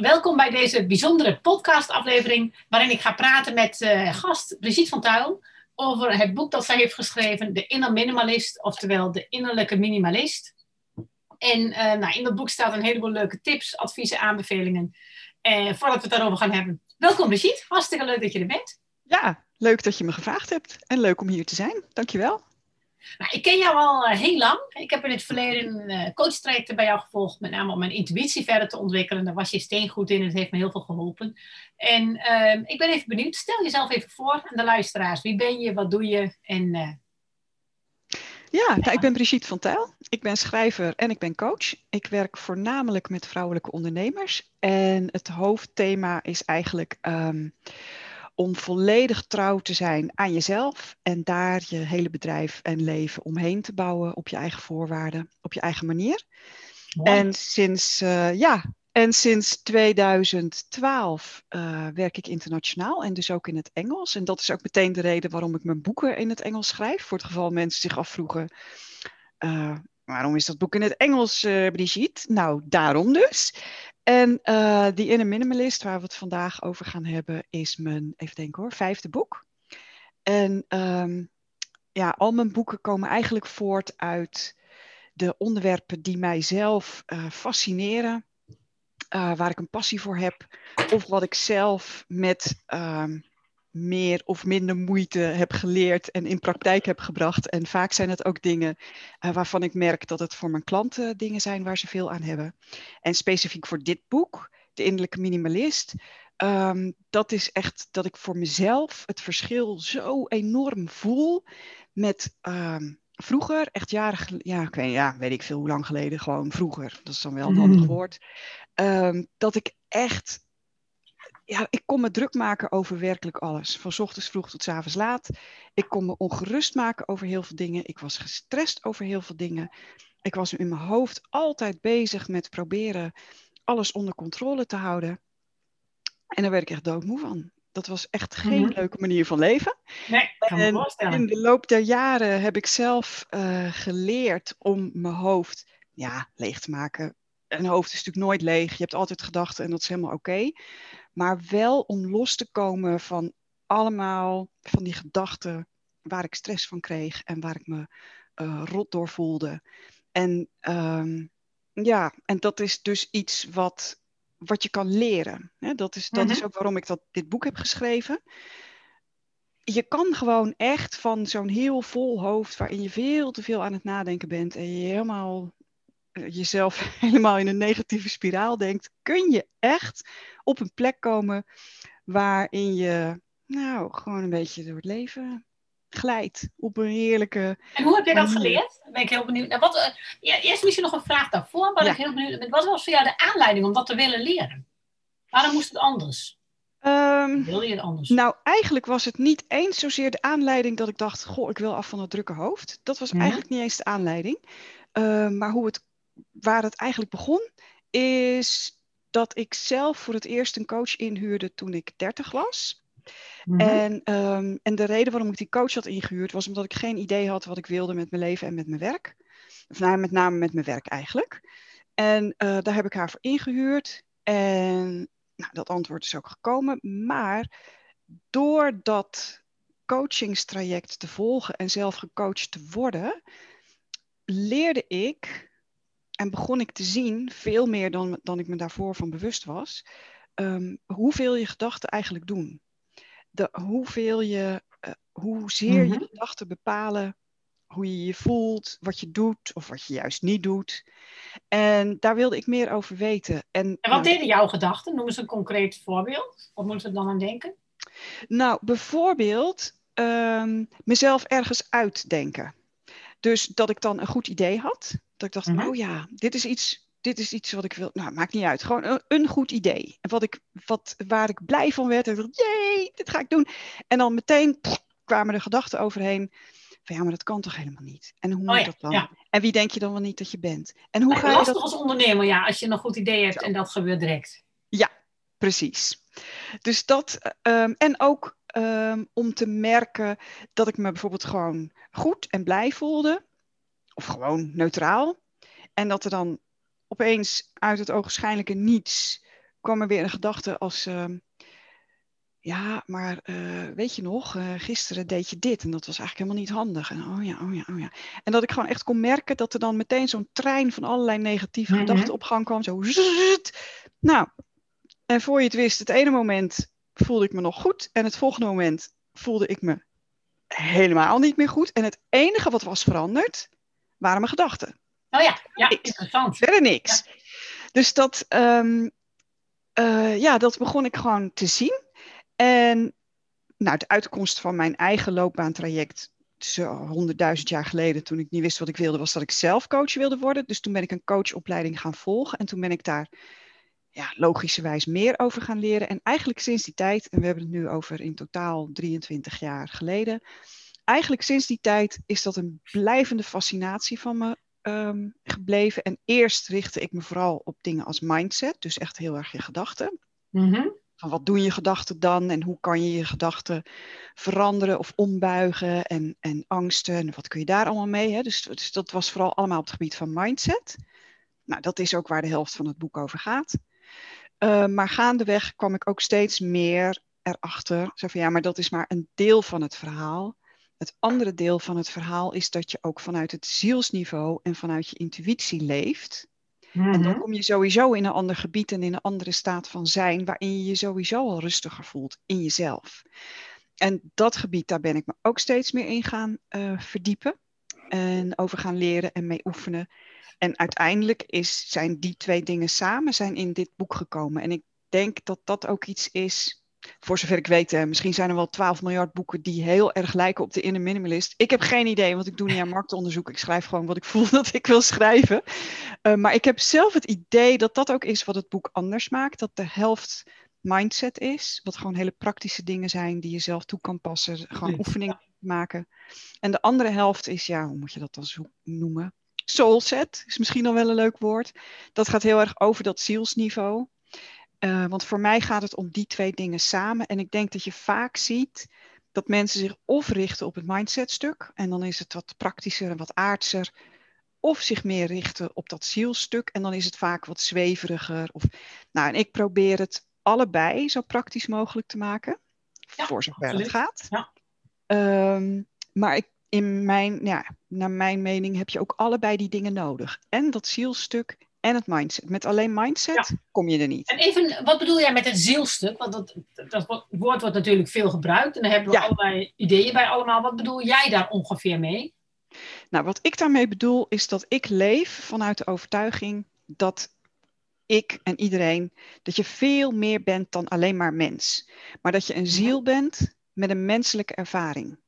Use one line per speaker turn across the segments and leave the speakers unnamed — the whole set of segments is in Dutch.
welkom bij deze bijzondere podcastaflevering waarin ik ga praten met uh, gast Brigitte van Tuil over het boek dat zij heeft geschreven, De Inner Minimalist, oftewel De Innerlijke Minimalist. En uh, nou, in dat boek staat een heleboel leuke tips, adviezen, aanbevelingen. En uh, voordat we het daarover gaan hebben, welkom Brigitte, hartstikke leuk dat je er bent.
Ja, leuk dat je me gevraagd hebt en leuk om hier te zijn. Dankjewel.
Nou, ik ken jou al uh, heel lang. Ik heb in het verleden uh, coachtrajecten bij jou gevolgd, met name om mijn intuïtie verder te ontwikkelen. Daar was je steengoed in, het heeft me heel veel geholpen. En uh, ik ben even benieuwd, stel jezelf even voor aan de luisteraars. Wie ben je, wat doe je? En,
ja, ja. Nou, ik ben Brigitte van Tijl. Ik ben schrijver en ik ben coach. Ik werk voornamelijk met vrouwelijke ondernemers. En het hoofdthema is eigenlijk... Um, om volledig trouw te zijn aan jezelf en daar je hele bedrijf en leven omheen te bouwen op je eigen voorwaarden, op je eigen manier. En sinds, uh, ja, en sinds 2012 uh, werk ik internationaal en dus ook in het Engels. En dat is ook meteen de reden waarom ik mijn boeken in het Engels schrijf. Voor het geval mensen zich afvroegen, uh, waarom is dat boek in het Engels, Brigitte? Nou, daarom dus. En uh, die Inner Minimalist, waar we het vandaag over gaan hebben, is mijn, even denken hoor, vijfde boek. En um, ja, al mijn boeken komen eigenlijk voort uit de onderwerpen die mijzelf uh, fascineren, uh, waar ik een passie voor heb, of wat ik zelf met um, meer of minder moeite heb geleerd en in praktijk heb gebracht. En vaak zijn het ook dingen uh, waarvan ik merk dat het voor mijn klanten dingen zijn waar ze veel aan hebben. En specifiek voor dit boek, De Innerlijke Minimalist, um, dat is echt dat ik voor mezelf het verschil zo enorm voel met. Um, vroeger, echt jaren geleden, ja, ik weet, ja, weet ik veel hoe lang geleden, gewoon vroeger, dat is dan wel een handig mm. woord, um, dat ik echt ja, ik kon me druk maken over werkelijk alles. Van ochtends vroeg tot avonds laat. Ik kon me ongerust maken over heel veel dingen. Ik was gestrest over heel veel dingen. Ik was in mijn hoofd altijd bezig met proberen alles onder controle te houden. En daar werd ik echt doodmoe van. Dat was echt geen mm-hmm. leuke manier van leven.
Nee, kan me voorstellen.
In de loop der jaren heb ik zelf uh, geleerd om mijn hoofd ja, leeg te maken. Een hoofd is natuurlijk nooit leeg. Je hebt altijd gedachten en dat is helemaal oké. Okay maar wel om los te komen van allemaal van die gedachten waar ik stress van kreeg en waar ik me uh, rot door voelde. En um, ja, en dat is dus iets wat, wat je kan leren. Hè? Dat, is, dat is ook waarom ik dat, dit boek heb geschreven. Je kan gewoon echt van zo'n heel vol hoofd, waarin je veel te veel aan het nadenken bent en je helemaal jezelf helemaal in een negatieve spiraal denkt, kun je echt op een plek komen waarin je nou gewoon een beetje door het leven glijdt op een heerlijke.
En hoe heb je dat geleerd? Ben ik heel benieuwd. Nou, wat, uh, ja, eerst misschien nog een vraag daarvoor, maar ja. ik heel benieuwd. Wat was voor jou de aanleiding om dat te willen leren? Waarom moest het anders?
Um,
wil je het anders?
Nou, eigenlijk was het niet eens zozeer de aanleiding dat ik dacht: Goh, ik wil af van het drukke hoofd. Dat was ja. eigenlijk niet eens de aanleiding. Uh, maar hoe het waar het eigenlijk begon, is dat ik zelf voor het eerst een coach inhuurde toen ik 30 was. Mm -hmm. en, um, en de reden waarom ik die coach had ingehuurd was omdat ik geen idee had wat ik wilde met mijn leven en met mijn werk. Of nou, met name met mijn werk eigenlijk. En uh, daar heb ik haar voor ingehuurd. En nou, dat antwoord is ook gekomen. Maar door dat coachingstraject te volgen en zelf gecoacht te worden, leerde ik en begon ik te zien, veel meer dan, dan ik me daarvoor van bewust was, um, hoeveel je gedachten eigenlijk doen. De, hoeveel je, uh, hoezeer je gedachten bepalen hoe je je voelt, wat je doet of wat je juist niet doet. En daar wilde ik meer over weten. En,
en wat nou, deden jouw gedachten? Noem eens een concreet voorbeeld. Wat moeten we dan aan denken?
Nou, bijvoorbeeld um, mezelf ergens uitdenken. Dus dat ik dan een goed idee had. Dat ik dacht, mm-hmm. oh ja, dit is iets, dit is iets wat ik wil. Nou, maakt niet uit. Gewoon een, een goed idee. En wat ik, wat, waar ik blij van werd. En dacht, jee, dit ga ik doen. En dan meteen pff, kwamen er gedachten overheen. Van ja, maar dat kan toch helemaal niet? En hoe moet oh ja, dat dan? Ja. En wie denk je dan wel niet dat je bent? En hoe
maar
ga je
lastig
dat...
als ondernemer, ja, als je een goed idee hebt Zo. en dat gebeurt direct.
Ja, precies. Dus dat, um, en ook um, om te merken dat ik me bijvoorbeeld gewoon goed en blij voelde of gewoon neutraal. En dat er dan opeens uit het ogenschijnlijke niets kwam er weer een gedachte als, ehm, ja, maar eh, weet je nog, uh, gisteren deed je dit en dat was eigenlijk helemaal niet handig. En oh ja, oh ja, oh ja. En dat ik gewoon echt kon merken dat er dan meteen zo'n trein van allerlei negatieve
Mhm.
gedachten op gang kwam. Zo. zzzzt. Nou, en voor je het wist, het ene moment voelde ik me nog goed en het volgende moment voelde ik me helemaal niet meer goed. En het enige wat was veranderd, waren mijn gedachten.
Oh ja, ja,
Niks.
interessant.
Verder niks. Dus dat, ehm, eh, ja, dat begon ik gewoon te zien. En nou, de uitkomst van mijn eigen loopbaantraject, zo honderdduizend jaar geleden, toen ik niet wist wat ik wilde, was dat ik zelf coach wilde worden. Dus toen ben ik een coachopleiding gaan volgen. En toen ben ik daar ja, logischerwijs meer over gaan leren. En eigenlijk sinds die tijd, en we hebben het nu over in totaal 23 jaar geleden. Eigenlijk sinds die tijd is dat een blijvende fascinatie van me ehm, gebleven. En eerst richtte ik me vooral op dingen als mindset, dus echt heel erg je gedachten.
Mhm.
Van wat doen je gedachten dan en hoe kan je je gedachten veranderen of ombuigen en, en angsten en wat kun je daar allemaal mee. Hè? Dus, dus dat was vooral allemaal op het gebied van mindset. Nou, dat is ook waar de helft van het boek over gaat. Uh, maar gaandeweg kwam ik ook steeds meer erachter. Zo van ja, maar dat is maar een deel van het verhaal. Het andere deel van het verhaal is dat je ook vanuit het zielsniveau en vanuit je intuïtie leeft. En dan
Mhm.
kom je sowieso in een ander gebied en in een andere staat van zijn, waarin je je sowieso al rustiger voelt in jezelf. En dat gebied, daar ben ik me ook steeds meer in gaan eh, verdiepen en over gaan leren en mee oefenen. En uiteindelijk is, zijn die twee dingen samen zijn in dit boek gekomen. En ik denk dat dat ook iets is, voor zover ik weet, hè, misschien zijn er wel 12 miljard boeken die heel erg lijken op de Inner Minimalist. Ik heb geen idee, want ik doe niet aan marktonderzoek. Ik schrijf gewoon wat ik voel dat ik wil schrijven. Uh, maar ik heb zelf het idee dat dat ook is wat het boek anders maakt. Dat de helft mindset is, wat gewoon hele praktische dingen zijn die je zelf toe kan passen. Gewoon
Ja.
oefeningen maken. En de andere helft is, ja, hoe moet je dat dan zo noemen? Soulset is misschien al wel een leuk woord. Dat gaat heel erg over dat zielsniveau. Uh, want voor mij gaat het om die twee dingen samen. En ik denk dat je vaak ziet dat mensen zich of richten op het mindsetstuk. En dan is het wat praktischer en wat aardser. Of zich meer richten op dat zielstuk. En dan is het vaak wat zweveriger. Of, nou, en ik probeer het allebei zo praktisch mogelijk te maken.
Ja,
voor zover
absoluut.
het gaat.
Ja.
Um, maar ik, in mijn, ja, naar mijn mening heb je ook allebei die dingen nodig. En dat zielstuk en het mindset. Met alleen mindset
Ja.
kom je er niet.
En even, wat bedoel jij met het zielstuk? Want dat, dat woord wordt natuurlijk veel gebruikt. En daar hebben we
Ja.
allerlei ideeën bij allemaal. Wat bedoel jij daar ongeveer mee?
Nou, wat ik daarmee bedoel is dat ik leef vanuit de overtuiging dat ik en iedereen, dat je veel meer bent dan alleen maar mens. Maar dat je een ziel bent met een menselijke ervaring.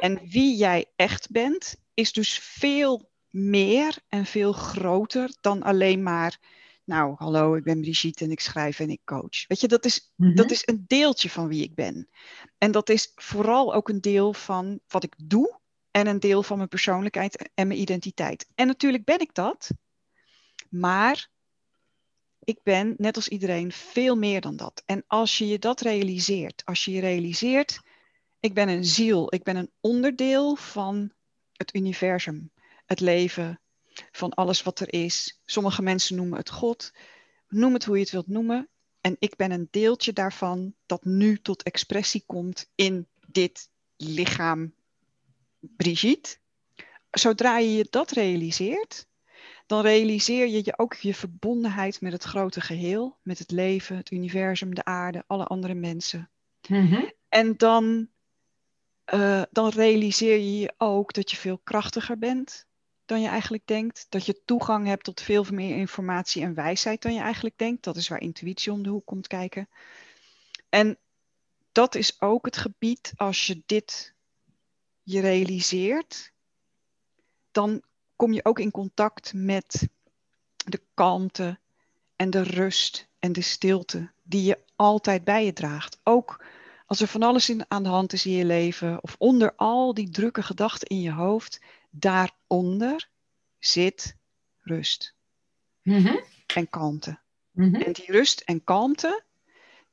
En wie jij echt bent, is dus veel meer en veel groter dan alleen maar, nou, hallo, ik ben Brigitte en ik schrijf en ik coach. Weet je, dat is,
Mhm.
dat is een deeltje van wie ik ben. En dat is vooral ook een deel van wat ik doe en een deel van mijn persoonlijkheid en mijn identiteit. En natuurlijk ben ik dat, maar ik ben, net als iedereen, veel meer dan dat. En als je je dat realiseert, als je je realiseert, ik ben een ziel, ik ben een onderdeel van het universum, het leven, van alles wat er is. Sommige mensen noemen het God, noem het hoe je het wilt noemen. En ik ben een deeltje daarvan dat nu tot expressie komt in dit lichaam Brigitte. Zodra je je dat realiseert, dan realiseer je je ook je verbondenheid met het grote geheel, met het leven, het universum, de aarde, alle andere mensen.
Mhm.
En dan, uh, dan realiseer je je ook dat je veel krachtiger bent dan je eigenlijk denkt. Dat je toegang hebt tot veel meer informatie en wijsheid dan je eigenlijk denkt. Dat is waar intuïtie om de hoek komt kijken. En dat is ook het gebied als je dit je realiseert, dan kom je ook in contact met de kalmte en de rust en de stilte die je altijd bij je draagt. Ook als er van alles in, aan de hand is in je leven of onder al die drukke gedachten in je hoofd, daaronder zit rust
Mhm.
en kalmte.
Mhm.
En die rust en kalmte,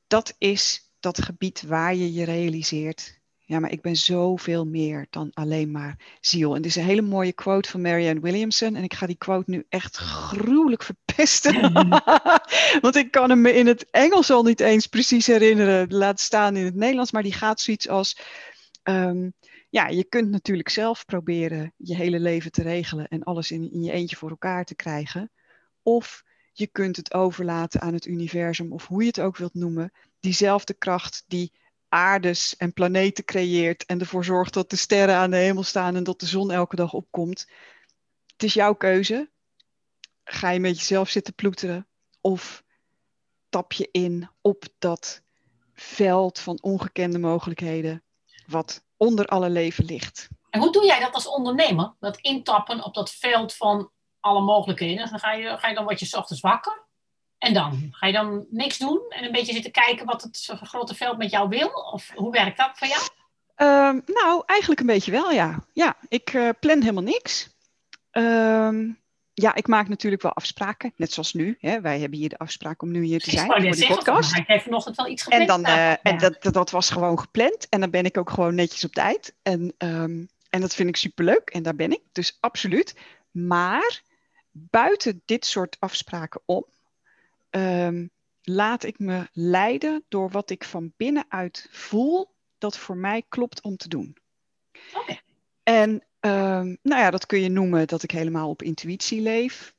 dat is dat gebied waar je je realiseert, Ja, maar ik ben zoveel meer dan alleen maar ziel. En dit is een hele mooie quote van Marianne Williamson. En ik ga die quote nu echt gruwelijk verpesten. Want ik kan hem me in het Engels al niet eens precies herinneren. Laat staan in het Nederlands. Maar die gaat zoiets als... Ehm, ja, je kunt natuurlijk zelf proberen je hele leven te regelen en alles in, je eentje voor elkaar te krijgen. Of je kunt het overlaten aan het universum, of hoe je het ook wilt noemen, diezelfde kracht die aardes en planeten creëert en ervoor zorgt dat de sterren aan de hemel staan en dat de zon elke dag opkomt. Het is jouw keuze. Ga je met jezelf zitten ploeteren of tap je in op dat veld van ongekende mogelijkheden wat onder alle leven ligt.
En hoe doe jij dat als ondernemer? Dat intappen op dat veld van alle mogelijkheden. Dan ga je, ga je dan wat je ochtends wakker. En dan? Ga je dan niks doen en een beetje zitten kijken wat het grote veld met jou wil? Of hoe werkt dat voor jou?
Ehm, nou, eigenlijk een beetje wel, ja. Ja, ik uh, plan helemaal niks. Ehm, ja, ik maak natuurlijk wel afspraken, net zoals nu. Hè. Wij hebben hier de afspraak om nu hier te zijn voor de podcast.
Ik heb vanochtend wel iets gepland.
En, dan, uh, en dat, dat was gewoon gepland. En dan ben ik ook gewoon netjes op tijd. En, um, en dat vind ik superleuk. En daar ben ik. Dus absoluut. Maar buiten dit soort afspraken om, um, laat ik me leiden door wat ik van binnenuit voel dat voor mij klopt om te doen.
Oké.
En um, nou ja, dat kun je noemen dat ik helemaal op intuïtie leef.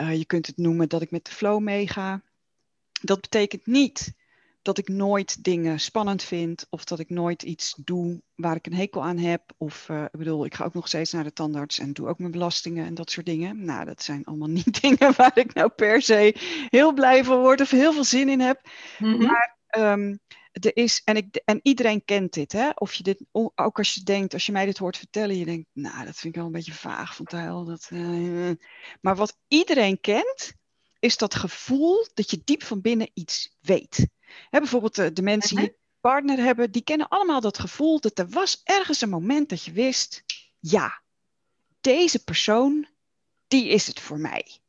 Uh, je kunt het noemen dat ik met de flow meega. Dat betekent niet dat ik nooit dingen spannend vind of dat ik nooit iets doe waar ik een hekel aan heb. Of uh, ik bedoel, ik ga ook nog steeds naar de tandarts en doe ook mijn belastingen en dat soort dingen. Nou, dat zijn allemaal niet dingen waar ik nou per se heel blij van word of heel veel zin in heb. Mm -hmm. Maar um, er is, en, ik, en iedereen kent dit, hè? Of je dit, ook als je denkt, als je mij dit hoort vertellen, je denkt, nou, dat vind ik wel een beetje vaag van Tijl. Dat, uh, maar wat iedereen kent, is dat gevoel dat je diep van binnen iets weet. Hè, bijvoorbeeld de, de mensen die een partner hebben, die kennen allemaal dat gevoel dat er was ergens een moment dat je wist, ja, deze persoon, die is het voor mij.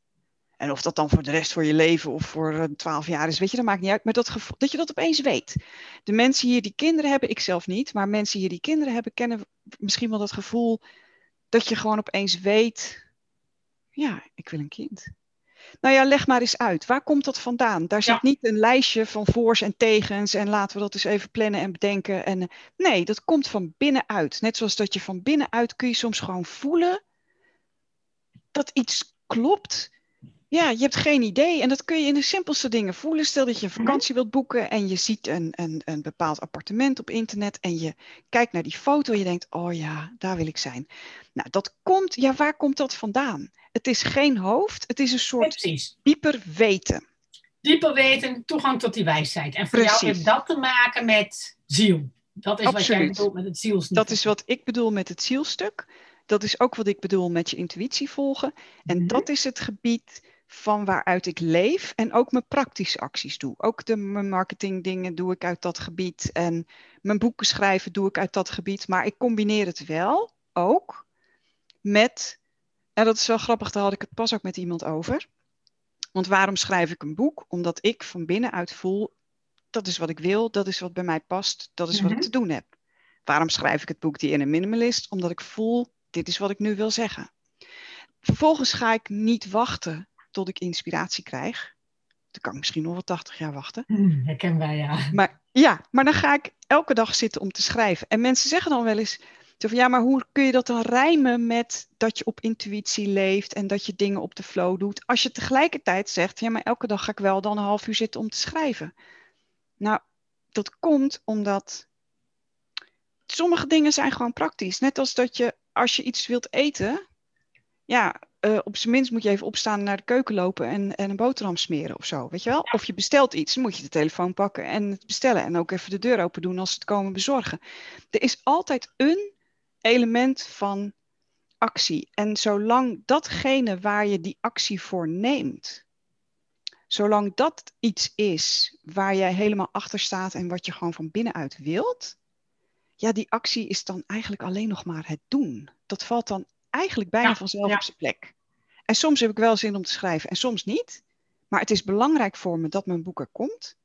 En of dat dan voor de rest van je leven of voor twaalf jaar is, weet je, dat maakt niet uit. Maar dat, gevoel, dat je dat opeens weet. De mensen hier die kinderen hebben, ik zelf niet, maar mensen hier die kinderen hebben, kennen misschien wel dat gevoel dat je gewoon opeens weet, ja, ik wil een kind. Nou ja, leg maar eens uit. Waar komt dat vandaan? Daar zit ja. niet een lijstje van voor's en tegens en laten we dat eens even plannen en bedenken. En, nee, dat komt van binnenuit. Net zoals dat je van binnenuit kun je soms gewoon voelen dat iets klopt. Ja, je hebt geen idee. En dat kun je in de simpelste dingen voelen. Stel dat je een vakantie wilt boeken en je ziet een, een, een bepaald appartement op internet en je kijkt naar die foto en je denkt, oh ja, daar wil ik zijn. Nou, dat komt, ja, waar komt dat vandaan? Het is geen hoofd, het is een soort dieper weten.
Dieper weten, toegang tot die wijsheid. En voor precies. jou heeft dat te maken met ziel. Dat is Absoluut. wat jij bedoelt met het zielstuk.
Dat is wat ik bedoel met het zielstuk. Dat is ook wat ik bedoel met je intuïtie volgen. En mm -hmm. dat is het gebied van waaruit ik leef en ook mijn praktische acties doe. Ook de, mijn marketingdingen doe ik uit dat gebied en mijn boeken schrijven doe ik uit dat gebied. Maar ik combineer het wel ook met, en dat is wel grappig, daar had ik het pas ook met iemand over. Want waarom schrijf ik een boek? Omdat ik van binnenuit voel, dat is wat ik wil, dat is wat bij mij past, dat is mm -hmm. wat ik te doen heb. Waarom schrijf ik het boek Die in een Minimalist? Omdat ik voel, dit is wat ik nu wil zeggen. Vervolgens ga ik niet wachten tot ik inspiratie krijg. Dan kan ik misschien nog wel 80 jaar wachten.
Hmm, herken wij, ja.
Maar ja, maar dan ga ik elke dag zitten om te schrijven. En mensen zeggen dan wel eens, van, ja, maar hoe kun je dat dan rijmen met dat je op intuïtie leeft en dat je dingen op de flow doet? Als je tegelijkertijd zegt, ja, maar elke dag ga ik wel dan een half uur zitten om te schrijven. Nou, dat komt omdat sommige dingen zijn gewoon praktisch. Net als dat je, als je iets wilt eten, ja, uh, op zijn minst moet je even opstaan naar de keuken lopen en, en een boterham smeren of zo, weet je wel? Of je bestelt iets, dan moet je de telefoon pakken en het bestellen en ook even de deur open doen als ze het komen bezorgen. Er is altijd een element van actie. En zolang datgene waar je die actie voor neemt, zolang dat iets is waar jij helemaal achter staat en wat je gewoon van binnenuit wilt, ja, die actie is dan eigenlijk alleen nog maar het doen. Dat valt dan eigenlijk bijna ja, vanzelf ja. op zijn plek. En soms heb ik wel zin om te schrijven en soms niet. Maar het is belangrijk voor me dat mijn boek er komt.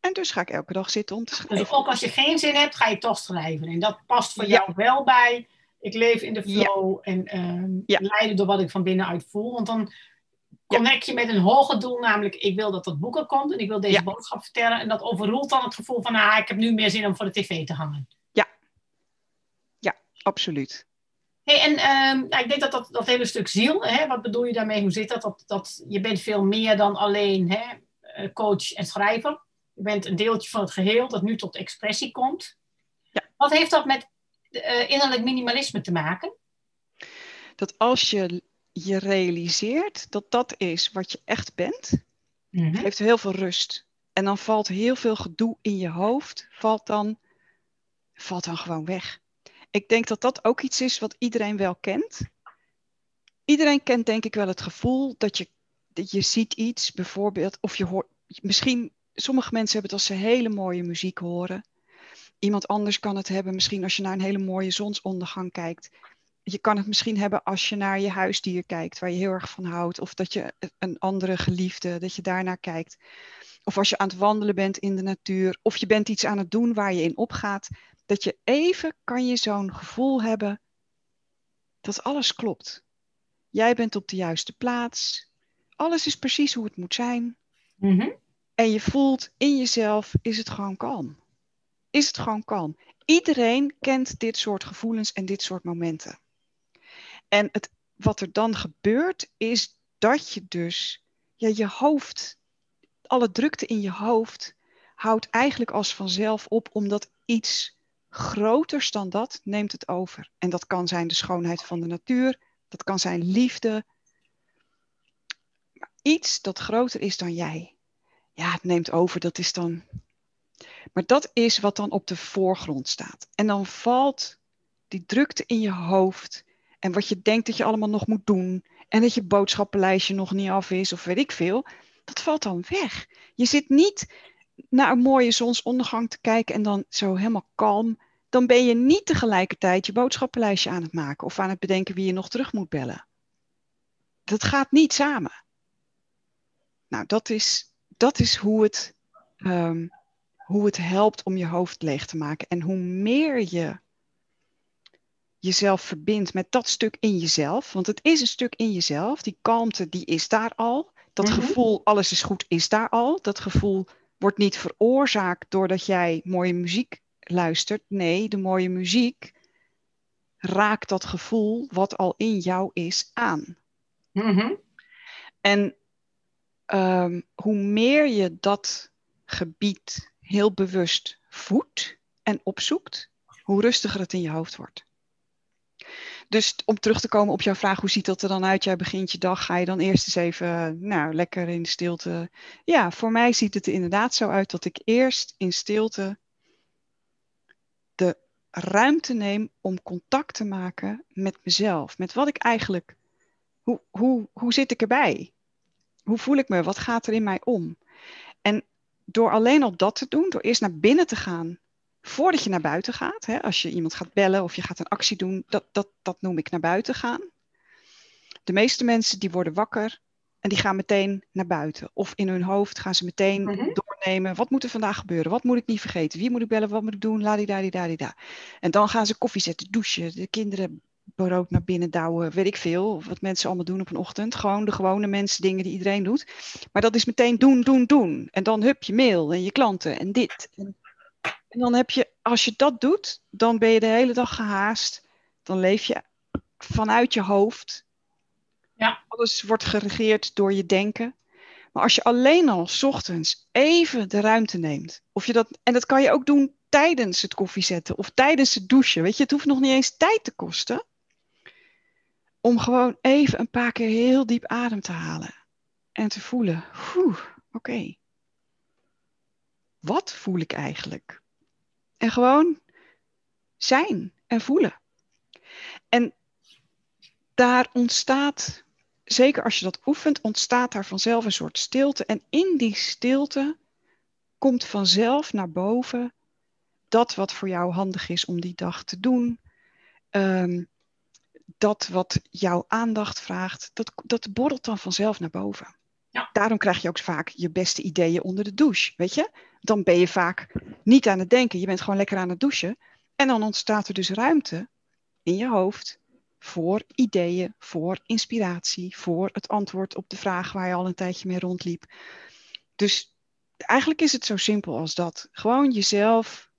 En dus ga ik elke dag zitten om te
Dus
schrijven.
ook als je geen zin hebt, ga je toch schrijven. En dat past voor
Ja.
jou wel bij. Ik leef in de
Ja.
flow en ehm
Ja.
leiden door wat ik van binnenuit voel. Want dan connect je met een hoger doel, namelijk ik wil dat dat boek er komt en ik wil deze
Ja.
boodschap vertellen. En dat overroelt dan het gevoel van, ah, ik heb nu meer zin om voor de tv te hangen.
Absoluut.
Hey, en ehm, nou, ik denk dat, dat dat hele stuk ziel, hè, wat bedoel je daarmee? Hoe zit dat? dat? Dat je bent veel meer dan alleen hè, eh, coach en schrijver. Je bent een deeltje van het geheel dat nu tot expressie komt.
Ja.
Wat heeft dat met eh, innerlijk minimalisme te maken?
Dat als je je realiseert dat dat is wat je echt bent, geeft heel veel rust. En dan valt heel veel gedoe in je hoofd, valt dan, valt dan gewoon weg. Ik denk dat dat ook iets is wat iedereen wel kent. Iedereen kent denk ik wel het gevoel dat je, dat je ziet iets, bijvoorbeeld, of je hoort, misschien, sommige mensen hebben het als ze hele mooie muziek horen. Iemand anders kan het hebben, misschien als je naar een hele mooie zonsondergang kijkt. Je kan het misschien hebben als je naar je huisdier kijkt, waar je heel erg van houdt. Of dat je een andere geliefde, dat je daarnaar kijkt. Of als je aan het wandelen bent in de natuur. Of je bent iets aan het doen waar je in opgaat. Dat je even kan je zo'n gevoel hebben dat alles klopt. Jij bent op de juiste plaats. Alles is precies hoe het moet zijn.
Mhm.
En je voelt in jezelf, is het gewoon kalm. Is het gewoon kalm. Iedereen kent dit soort gevoelens en dit soort momenten. En het, wat er dan gebeurt, is dat je dus ja, je hoofd, alle drukte in je hoofd, houdt eigenlijk als vanzelf op, omdat iets groters dan dat neemt het over. En dat kan zijn de schoonheid van de natuur, dat kan zijn liefde. Iets dat groter is dan jij. Ja, het neemt over, dat is dan. Maar dat is wat dan op de voorgrond staat. En dan valt die drukte in je hoofd. En wat je denkt dat je allemaal nog moet doen. En dat je boodschappenlijstje nog niet af is, of weet ik veel. Dat valt dan weg. Je zit niet naar een mooie zonsondergang te kijken en dan zo helemaal kalm. Dan ben je niet tegelijkertijd je boodschappenlijstje aan het maken of aan het bedenken wie je nog terug moet bellen. Dat gaat niet samen. Nou, dat is, dat is hoe, het, ehm, hoe het helpt om je hoofd leeg te maken. En hoe meer je jezelf verbindt met dat stuk in jezelf, want het is een stuk in jezelf, die kalmte die is daar al. Dat
Mhm.
gevoel, alles is goed, is daar al. Dat gevoel wordt niet veroorzaakt doordat jij mooie muziek luistert. Nee, de mooie muziek raakt dat gevoel wat al in jou is aan.
Mhm.
En ehm, hoe meer je dat gebied heel bewust voedt en opzoekt, hoe rustiger het in je hoofd wordt. Dus om terug te komen op jouw vraag, hoe ziet dat er dan uit? Jij begint je dag, ga je dan eerst eens even, nou, lekker in stilte. Ja, voor mij ziet het er inderdaad zo uit dat ik eerst in stilte de ruimte neem om contact te maken met mezelf. Met wat ik eigenlijk, hoe, hoe, hoe zit ik erbij? Hoe voel ik me? Wat gaat er in mij om? En door alleen al dat te doen, door eerst naar binnen te gaan, voordat je naar buiten gaat, hè, als je iemand gaat bellen of je gaat een actie doen, dat, dat, dat noem ik naar buiten gaan. De meeste mensen die worden wakker en die gaan meteen naar buiten. Of in hun hoofd gaan ze meteen
Mhm.
doornemen, wat moet er vandaag gebeuren? Wat moet ik niet vergeten? Wie moet ik bellen? Wat moet ik doen? Ladidadidadida. En dan gaan ze koffie zetten, douchen, de kinderen brood naar binnen douwen, weet ik veel. Wat mensen allemaal doen op een ochtend. Gewoon de gewone mensen, dingen die iedereen doet. Maar dat is meteen doen, doen, doen. En dan hup je mail en je klanten en dit. En, en dan heb je, als je dat doet, dan ben je de hele dag gehaast. Dan leef je vanuit je hoofd.
Ja.
Alles wordt geregeerd door je denken. Maar als je alleen al 's ochtends even de ruimte neemt. Of je dat, en dat kan je ook doen tijdens het koffiezetten of tijdens het douchen. Weet je, het hoeft nog niet eens tijd te kosten. Om gewoon even een paar keer heel diep adem te halen. En te voelen, oeh, oké. Wat voel ik eigenlijk? En gewoon zijn en voelen. En daar ontstaat, zeker als je dat oefent, ontstaat daar vanzelf een soort stilte. En in die stilte komt vanzelf naar boven dat wat voor jou handig is om die dag te doen. Ehm, dat wat jouw aandacht vraagt, dat, dat borrelt dan vanzelf naar boven. Daarom krijg je ook vaak je beste ideeën onder de douche, weet je? Dan ben je vaak niet aan het denken, je bent gewoon lekker aan het douchen. En dan ontstaat er dus ruimte in je hoofd voor ideeën, voor inspiratie, voor het antwoord op de vraag waar je al een tijdje mee rondliep. Dus eigenlijk is het zo simpel als dat. Gewoon jezelf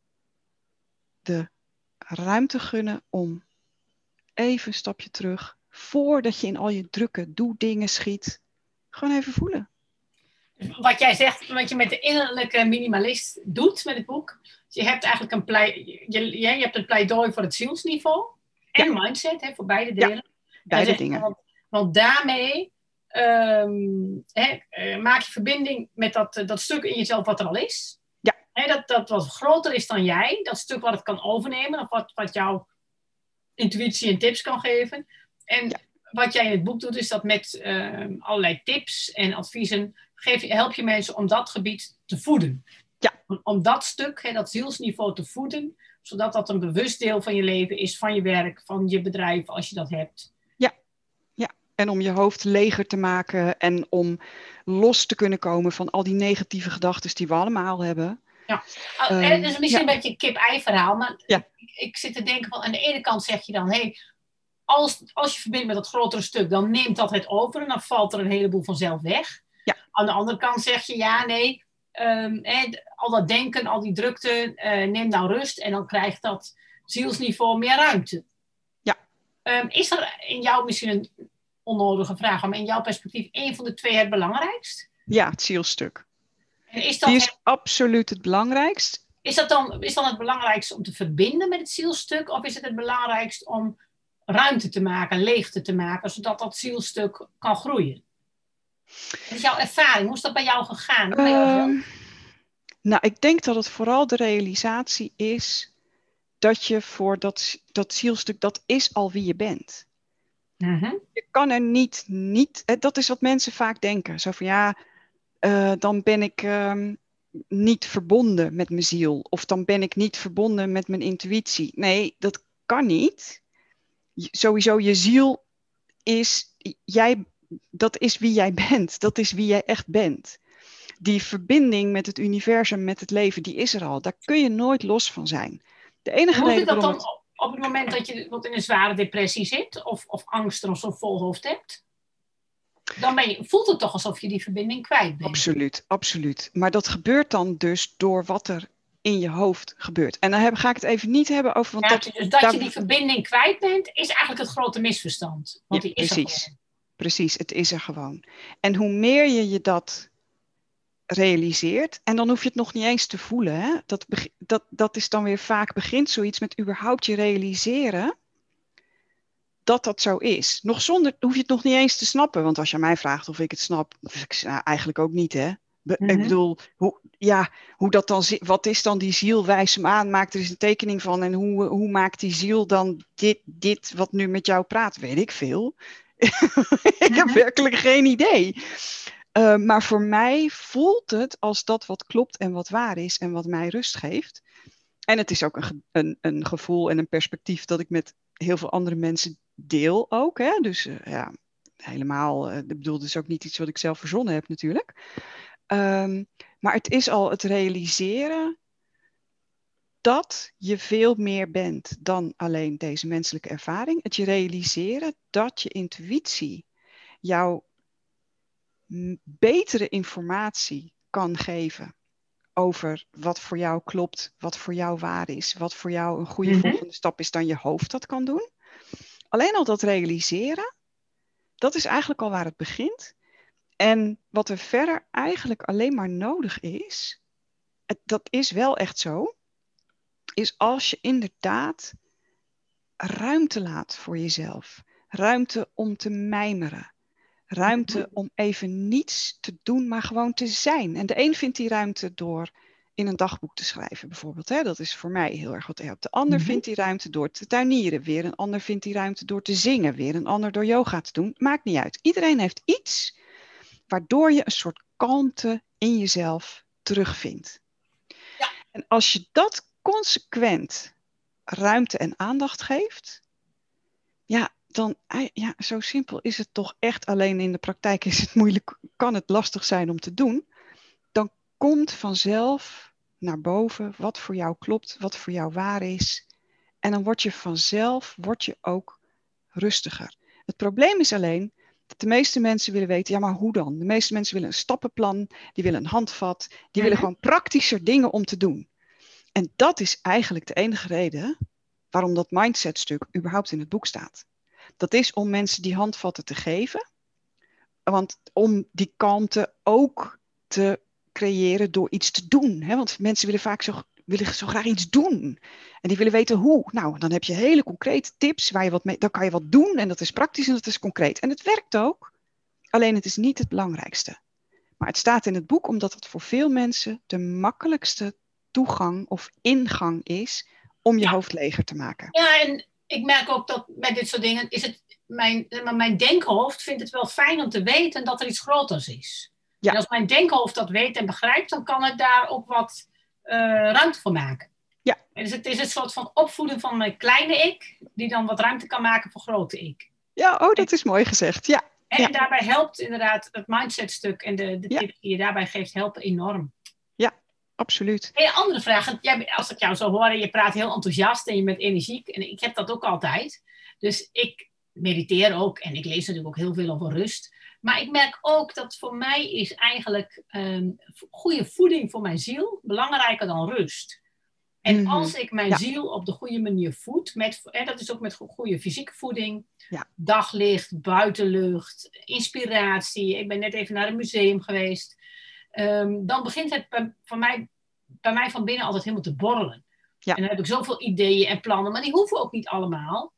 de ruimte gunnen om even een stapje terug, voordat je in al je drukke doe-dingen schiet, gewoon even voelen.
Wat jij zegt, wat je met de innerlijke minimalist doet met het boek, je hebt eigenlijk een, plei, je, je hebt een pleidooi voor het zielsniveau en mindset, hè, voor beide delen. Ja,
beide dingen.
Want, want daarmee um, maak je verbinding met dat, eh, dat stuk in jezelf wat er al is.
Ja.
Hè, dat, dat wat groter is dan jij, dat stuk wat het kan overnemen, of wat, wat jouw intuïtie en tips kan geven. En wat jij in het boek doet, is dat met uh, allerlei tips en adviezen geef help je mensen om dat gebied te voeden.
Ja.
Om, om dat stuk, hè, dat zielsniveau te voeden, zodat dat een bewust deel van je leven is, van je werk, van je bedrijf, als je dat hebt.
Ja, ja. en om je hoofd leger te maken en om los te kunnen komen van al die negatieve gedachten die we allemaal hebben.
Ja, uh, het is misschien ja. een beetje een kip-ei verhaal, maar ja. ik, ik, zit te denken van aan de ene kant zeg je dan, hé, hey, als, als je verbindt met dat grotere stuk, dan neemt dat het over en dan valt er een heleboel vanzelf weg.
Ja.
Aan de andere kant zeg je, ja, nee, um, al dat denken, al die drukte, uh, neem nou rust en dan krijgt dat zielsniveau meer ruimte.
Ja.
Um, is er in jou misschien een onnodige vraag, maar in jouw perspectief één van de twee het belangrijkst?
Ja, het zielstuk.
En is dat
Die is
het,
absoluut het belangrijkst.
is, dat dan, is dan het belangrijkste om te verbinden met het zielstuk of is het het belangrijkst om ruimte te maken, leegte te maken, zodat dat zielstuk kan groeien? Wat is jouw ervaring? Hoe is dat bij jou gegaan? Bij jou
Uh, nou, ik denk dat het vooral de realisatie is dat je voor dat, dat zielstuk, dat is al wie je bent.
-hmm.
Je kan er niet, niet, dat is wat mensen vaak denken. Zo van ja, uh, dan ben ik uh, niet verbonden met mijn ziel. Of dan ben ik niet verbonden met mijn intuïtie. Nee, dat kan niet. Sowieso, je ziel is, jij, dat is wie jij bent. Dat is wie jij echt bent. Die verbinding met het universum, met het leven, die is er al. Daar kun je nooit los van zijn. De enige
Hoe
reden
dat dan
het...
op het moment dat je wat in een zware depressie zit, of, of angst of zo'n vol hoofd hebt? Dan ben je, voelt het toch alsof je die verbinding kwijt bent.
Absoluut, absoluut. Maar dat gebeurt dan dus door wat er in je hoofd gebeurt. En dan heb, ga ik het even niet hebben over... Want
ja,
dat,
dus dat je die verbinding kwijt bent, is eigenlijk het grote misverstand. Want
ja,
die is
precies.
Er
precies, het is er gewoon. En hoe meer je je dat realiseert, en dan hoef je het nog niet eens te voelen. Hè? Dat, dat, dat is dan weer vaak begint zoiets met überhaupt je realiseren dat dat zo is. Nog zonder hoef je het nog niet eens te snappen. Want als je mij vraagt of ik het snap, ik, nou, eigenlijk ook niet, hè? Be mm -hmm. Ik bedoel, hoe, ja, hoe dat dan, wat is dan die ziel? Wijs hem aan, maak er eens een tekening van. En hoe, hoe maakt die ziel dan dit, dit wat nu met jou praat? Weet ik veel. ik heb werkelijk geen idee. Uh, maar voor mij voelt het als dat wat klopt en wat waar is en wat mij rust geeft. En het is ook een, een, een gevoel en een perspectief dat ik met heel veel andere mensen deel ook. Hè? Dus uh, ja, helemaal, uh, ik bedoel, is ook niet iets wat ik zelf verzonnen heb natuurlijk. Um, maar het is al het realiseren dat je veel meer bent dan alleen deze menselijke ervaring. Het je realiseren dat je intuïtie jou betere informatie kan geven over wat voor jou klopt, wat voor jou waar is, wat voor jou een goede mm-hmm. volgende stap is dan je hoofd dat kan doen. Alleen al dat realiseren, dat is eigenlijk al waar het begint. En wat er verder eigenlijk alleen maar nodig is, dat is wel echt zo, is als je inderdaad ruimte laat voor jezelf. Ruimte om te mijmeren. Ruimte om even niets te doen, maar gewoon te zijn. En de een vindt die ruimte door in een dagboek te schrijven, bijvoorbeeld. Hè? Dat is voor mij heel erg wat helpt. De ander mm-hmm. vindt die ruimte door te tuinieren. Weer een ander vindt die ruimte door te zingen. Weer een ander door yoga te doen. Maakt niet uit. Iedereen heeft iets waardoor je een soort kalmte in jezelf terugvindt.
Ja.
En als je dat consequent ruimte en aandacht geeft, ja, dan, ja, zo simpel is het toch echt. Alleen in de praktijk is het moeilijk, kan het lastig zijn om te doen. Dan komt vanzelf naar boven wat voor jou klopt, wat voor jou waar is. En dan word je vanzelf, word je ook rustiger. Het probleem is alleen de meeste mensen willen weten, ja maar hoe dan? De meeste mensen willen een stappenplan, die willen een handvat, die willen mhm. gewoon praktischer dingen om te doen. En dat is eigenlijk de enige reden waarom dat mindset stuk überhaupt in het boek staat. Dat is om mensen die handvatten te geven, want om die kalmte ook te creëren door iets te doen. Hè? Want mensen willen vaak zo, willen zo graag iets doen. En die willen weten hoe. Nou, dan heb je hele concrete tips waar je wat mee, dan kan je wat doen en dat is praktisch en dat is concreet. En het werkt ook, alleen het is niet het belangrijkste. Maar het staat in het boek omdat het voor veel mensen de makkelijkste toegang of ingang is om je hoofd leger te maken.
Ja, en ik merk ook dat met dit soort dingen is het mijn, mijn denkhoofd vindt het wel fijn om te weten dat er iets groters is. Ja. En als mijn denkhoofd dat weet en begrijpt, dan kan het daar ook wat ruimte voor maken. Ja. En dus het is een soort van opvoeden van mijn kleine ik, die dan wat ruimte kan maken voor grote ik.
Ja, oh, dat is mooi gezegd. Ja.
En daarbij helpt inderdaad het mindset stuk en de, de tips die je daarbij geeft, helpen enorm.
Ja, absoluut.
Een andere vraag. Als ik jou zo hoor, je praat heel enthousiast en je bent energiek. En ik heb dat ook altijd. Dus ik mediteer ook en ik lees natuurlijk ook heel veel over rust. Maar ik merk ook dat voor mij is eigenlijk um, goede voeding voor mijn ziel belangrijker dan rust. En mhm. als ik mijn ziel op de goede manier voed, met, hè, dat is ook met goede fysieke voeding, ja. daglicht, buitenlucht, inspiratie. Ik ben net even naar een museum geweest. Ehm, dan begint het bij, van mij, bij mij van binnen altijd helemaal te borrelen. Ja. En dan heb ik zoveel ideeën en plannen, maar die hoeven ook niet allemaal.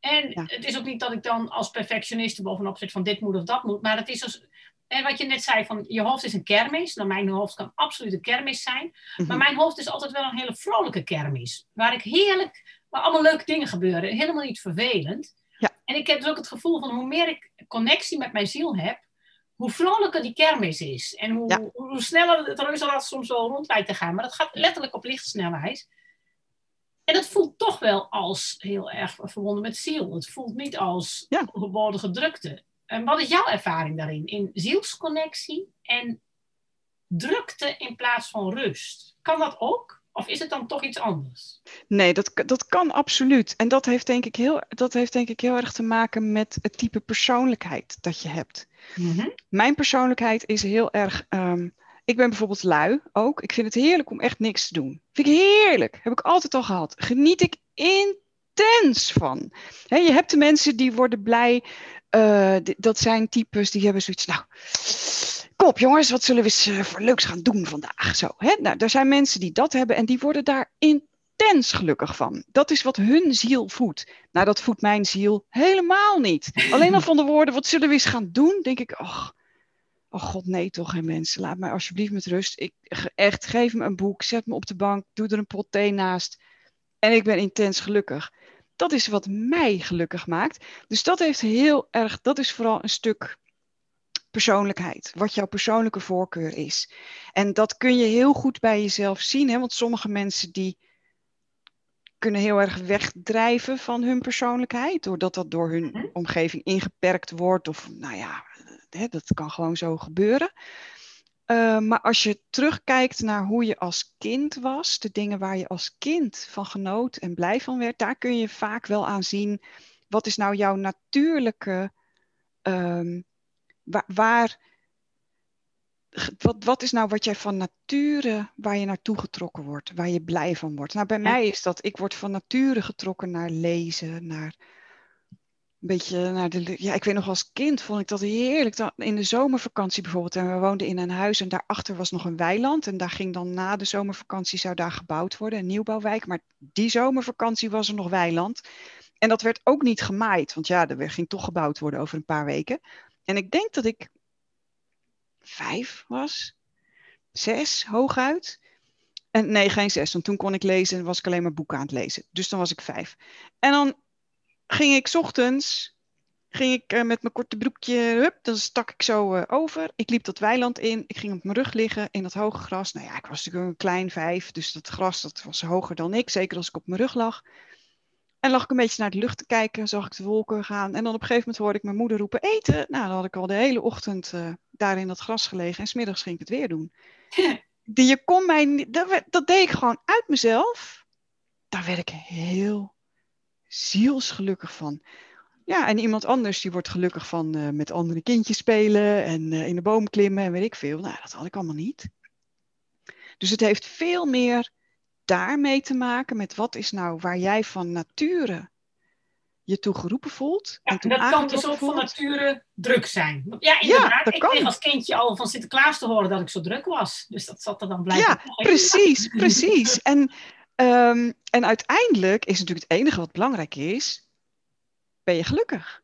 En het is ook niet dat ik dan als perfectionist bovenop zit van dit moet of dat moet. Maar het is als, en wat je net zei, van je hoofd is een kermis. Nou, mijn hoofd kan absoluut een kermis zijn. Maar mhm. mijn hoofd is altijd wel een hele vrolijke kermis. Waar ik heerlijk, waar allemaal leuke dingen gebeuren. Helemaal niet vervelend. Ja. En ik heb dus ook het gevoel van hoe meer ik connectie met mijn ziel heb, hoe vrolijker die kermis is. En hoe, hoe sneller het reuzenrad soms wel rond lijkt te gaan. Maar dat gaat letterlijk op lichtsnelheid. En dat voelt toch wel als heel erg verbonden met ziel. Het voelt niet als ja. geboden drukte. En wat is jouw ervaring daarin? In zielsconnectie en drukte in plaats van rust. Kan dat ook? Of is het dan toch iets anders?
Nee, dat, dat kan absoluut. En dat heeft, denk ik heel, dat heeft denk ik heel erg te maken met het type persoonlijkheid dat je hebt. Mhm. Mijn persoonlijkheid is heel erg ehm, ik ben bijvoorbeeld lui ook. Ik vind het heerlijk om echt niks te doen. Vind ik heerlijk. Heb ik altijd al gehad. Geniet ik intens van. je hebt de mensen die worden blij. Uh, dat zijn types die hebben zoiets. Nou, kom op jongens, wat zullen we eens uh, voor leuks gaan doen vandaag? Zo, hè? Nou, er zijn mensen die dat hebben en die worden daar intens gelukkig van. Dat is wat hun ziel voedt. Nou, dat voedt mijn ziel helemaal niet. Alleen al van de woorden, wat zullen we eens gaan doen? Denk ik, ach, Oh god, nee toch, geen mensen. Laat mij alsjeblieft met rust. Ik, echt, geef me een boek, zet me op de bank, doe er een pot thee naast. En ik ben intens gelukkig. Dat is wat mij gelukkig maakt. Dus dat heeft heel erg, dat is vooral een stuk persoonlijkheid. Wat jouw persoonlijke voorkeur is. En dat kun je heel goed bij jezelf zien. Hè? Want sommige mensen die kunnen heel erg wegdrijven van hun persoonlijkheid. Doordat dat door hun mhm. omgeving ingeperkt wordt. Of nou ja, hè, dat kan gewoon zo gebeuren. Uh, maar als je terugkijkt naar hoe je als kind was, de dingen waar je als kind van genoot en blij van werd, daar kun je vaak wel aan zien wat is nou jouw natuurlijke, um, waar, waar wat, wat is nou wat jij van nature, waar je naartoe getrokken wordt, waar je blij van wordt? Nou, bij mij is dat, ik word van nature getrokken naar lezen, naar een beetje naar de. Ja, ik weet nog als kind vond ik dat heerlijk. Dan, in de zomervakantie bijvoorbeeld. En we woonden in een huis en daarachter was nog een weiland. En daar ging dan na de zomervakantie zou daar gebouwd worden, een nieuwbouwwijk. Maar die zomervakantie was er nog weiland. En dat werd ook niet gemaaid, want ja, er ging toch gebouwd worden over een paar weken. En ik denk dat ik vijf was, zes hooguit. En nee, geen zes, want toen kon ik lezen en was ik alleen maar boeken aan het lezen. Dus dan was ik vijf. En dan ging ik ochtends, ging ik uh, met mijn korte broekje, hup, dan stak ik zo uh, over. Ik liep dat weiland in, ik ging op mijn rug liggen in dat hoge gras. Nou ja, ik was natuurlijk een klein vijf, dus dat gras dat was hoger dan ik, zeker als ik op mijn rug lag. En lag ik een beetje naar de lucht te kijken, zag ik de wolken gaan. En dan op een gegeven moment hoorde ik mijn moeder roepen eten. Nou, dan had ik al de hele ochtend uh, daar in dat gras gelegen. En smiddags ging ik het weer doen. Die, je kon mij, dat, dat deed ik gewoon uit mezelf. Daar werd ik heel zielsgelukkig van. Ja, en iemand anders die wordt gelukkig van uh, met andere kindjes spelen en uh, in de boom klimmen en weet ik veel. Nou, dat had ik allemaal niet. Dus het heeft veel meer daarmee te maken met wat is nou waar jij van nature je toe geroepen voelt.
Ja, en dat kan dus ook van nature druk zijn. Ja, inderdaad. ik kreeg als kindje al van Sinterklaas te horen dat ik zo druk was. Dus dat zat er dan blijkbaar
Ja, precies, precies. En, um, en uiteindelijk is natuurlijk het enige wat belangrijk is, ben je gelukkig?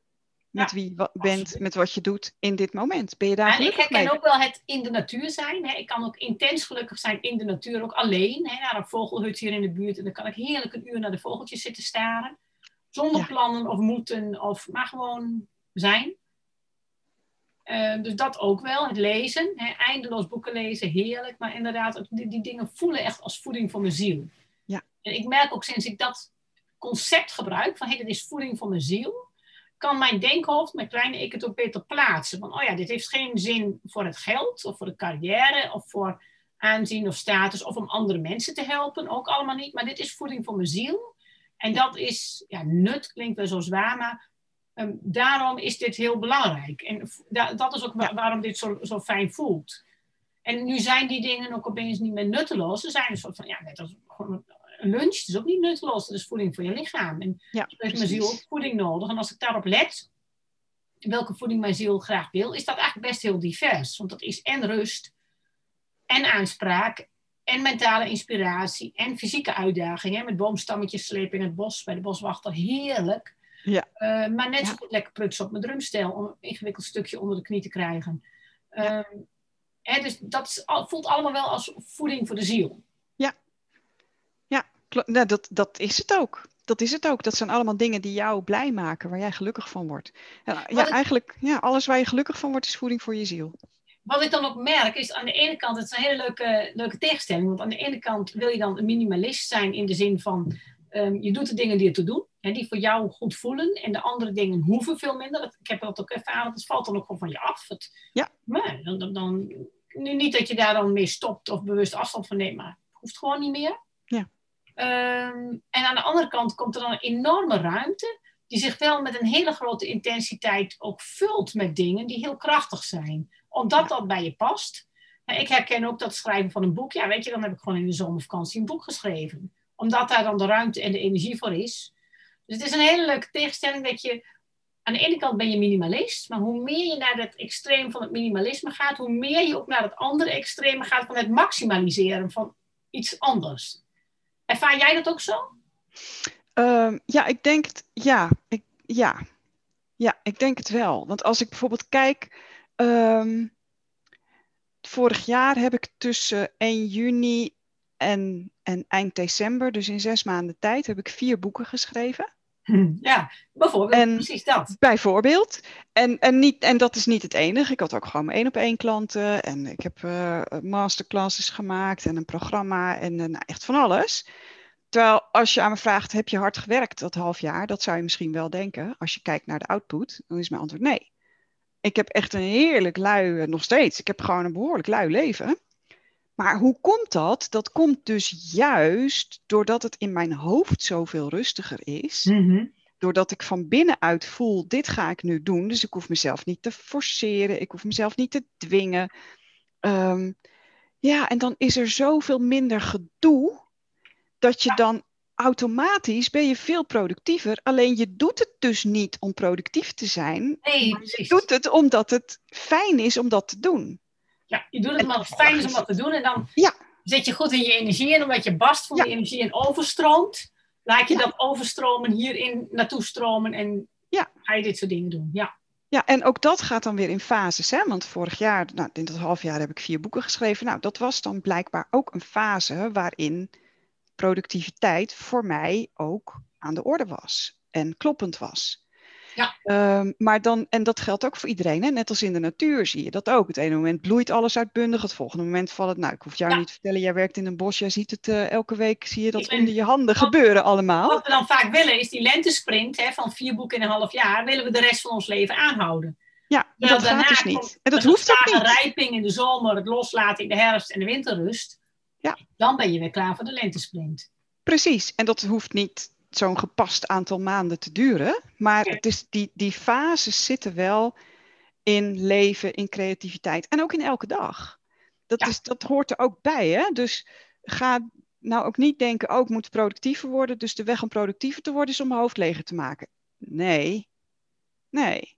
Met wie je bent, met wat je doet in dit moment. Ben je daar
en ik herken ook wel het in de natuur zijn. Hè. Ik kan ook intens gelukkig zijn in de natuur, ook alleen. Hè, naar een vogelhut hier in de buurt. En dan kan ik heerlijk een uur naar de vogeltjes zitten staren. Zonder plannen of moeten, of, maar gewoon zijn. Uh, dus dat ook wel, het lezen. Hè, eindeloos boeken lezen, heerlijk. Maar inderdaad, die, die dingen voelen echt als voeding voor mijn ziel.
Ja.
En ik merk ook sinds ik dat concept gebruik, van hey, dit is voeding voor mijn ziel kan mijn denkhoofd, mijn kleine ik het ook beter plaatsen. Van, oh ja, dit heeft geen zin voor het geld of voor de carrière of voor aanzien of status of om andere mensen te helpen. Ook allemaal niet. Maar dit is voeding voor mijn ziel. En dat is, ja, nut klinkt wel zo zwaar, maar ehm, daarom is dit heel belangrijk. En dat is ook waarom dit zo, zo fijn voelt. En nu zijn die dingen ook opeens niet meer nutteloos. Ze zijn een soort van, ja, net als gewoon lunch is ook niet nutteloos. Dat is voeding voor je lichaam. En ja, heeft mijn ziel ook voeding nodig. En als ik daarop let, welke voeding mijn ziel graag wil, is dat eigenlijk best heel divers. Want dat is en rust, en aanspraak, en mentale inspiratie, en fysieke uitdagingen. Met boomstammetjes slepen in het bos, bij de boswachter, heerlijk.
Ja.
Uh, maar net zo goed lekker prutsen op mijn drumstel om een ingewikkeld stukje onder de knie te krijgen. Ja. Hè, dus dat voelt allemaal wel als voeding voor de ziel.
Nou, dat, dat is het ook. Dat is het ook. Dat zijn allemaal dingen die jou blij maken, waar jij gelukkig van wordt. Ja, ja eigenlijk, ja, alles waar je gelukkig van wordt, is voeding voor je ziel.
Wat ik dan ook merk, is aan de ene kant, het is een hele leuke, leuke tegenstelling. Want aan de ene kant wil je dan een minimalist zijn in de zin van, um, je doet de dingen die ertoe doen. En die voor jou goed voelen. En de andere dingen hoeven veel minder. ik heb dat ook ervaren, het valt dan ook gewoon van je af. Het,
ja.
Maar dan, dan, dan, niet dat je daar dan mee stopt of bewust afstand van neemt, maar het hoeft gewoon niet meer.
Ja.
Ehm, en aan de andere kant komt er dan een enorme ruimte, die zich wel met een hele grote intensiteit ook vult met dingen die heel krachtig zijn, omdat dat bij je past. Nou, ik herken ook dat schrijven van een boek. Ja, weet je, dan heb ik gewoon in de zomervakantie een boek geschreven. Omdat daar dan de ruimte en de energie voor is. Dus het is een hele leuke tegenstelling dat je... Aan de ene kant ben je minimalist, maar hoe meer je naar het extreem van het minimalisme gaat, hoe meer je ook naar het andere extreme gaat van het maximaliseren van iets anders. Ervaar jij dat ook zo?
Um, ja, ik denk het, ja, ik, ja. ja, ik denk het wel. Want als ik bijvoorbeeld kijk, um, vorig jaar heb ik tussen 1 juni en, en eind december, dus in zes maanden tijd, heb ik vier boeken geschreven.
Ja, bijvoorbeeld, en, precies dat.
Bijvoorbeeld. En, en, niet, en dat is niet het enige. Ik had ook gewoon één op één klanten. En ik heb uh, masterclasses gemaakt en een programma en uh, nou, echt van alles. Terwijl als je aan me vraagt, heb je hard gewerkt dat half jaar? Dat zou je misschien wel denken. Als je kijkt naar de output, dan is mijn antwoord nee. Ik heb echt een heerlijk lui, eh, nog steeds. Ik heb gewoon een behoorlijk lui leven. Maar hoe komt dat? Dat komt dus juist doordat het in mijn hoofd zoveel rustiger is.
Mm
Doordat ik van binnenuit voel, dit ga ik nu doen. Dus ik hoef mezelf niet te forceren. Ik hoef mezelf niet te dwingen. Um, ja, en dan is er zoveel minder gedoe. Dat je dan automatisch ben je veel productiever. Alleen je doet het dus niet om productief te zijn.
Nee,
je doet het omdat het fijn is om dat te doen.
Ja, je doet het omdat het fijn is om dat te doen. En dan
ja.
zit je goed in je energie. En omdat je bast van ja. die energie en overstroomt, laat je ja. dat overstromen hierin naartoe stromen. En
ja.
ga je dit soort dingen doen. Ja.
Ja, en ook dat gaat dan weer in fases. Hè? Want vorig jaar, nou, in dat half jaar heb ik vier boeken geschreven. Nou, dat was dan blijkbaar ook een fase waarin productiviteit voor mij ook aan de orde was en kloppend was.
Ja.
Ehm, maar dan, en dat geldt ook voor iedereen, hè? net als in de natuur zie je dat ook. Het ene moment bloeit alles uitbundig, het volgende moment valt het. Nou, ik hoef jou
Ja.
niet te vertellen, jij werkt in een bos, jij ziet het eh, elke week, zie je dat
Ik ben-
onder je handen gebeuren allemaal.
Wat we dan vaak willen is die lentesprint hè, van vier boeken in een half jaar, willen we de rest van ons leven aanhouden.
Ja, dat gaat
daarna
dus niet.
komt
En dat hoeft ook niet.
rijping in de zomer, het loslaten in de herfst en de winterrust.
Ja.
Dan ben je weer klaar voor de lentesprint.
Precies, en dat hoeft niet zo'n gepast aantal maanden te duren. Maar het is, die, die fases zitten wel in leven, in creativiteit en ook in elke dag. Dat,
Ja.
is, dat hoort er ook bij. Hè? Dus ga nou ook niet denken, oh, ik moet productiever worden. Dus de weg om productiever te worden is om mijn hoofd leger te maken. Nee, nee.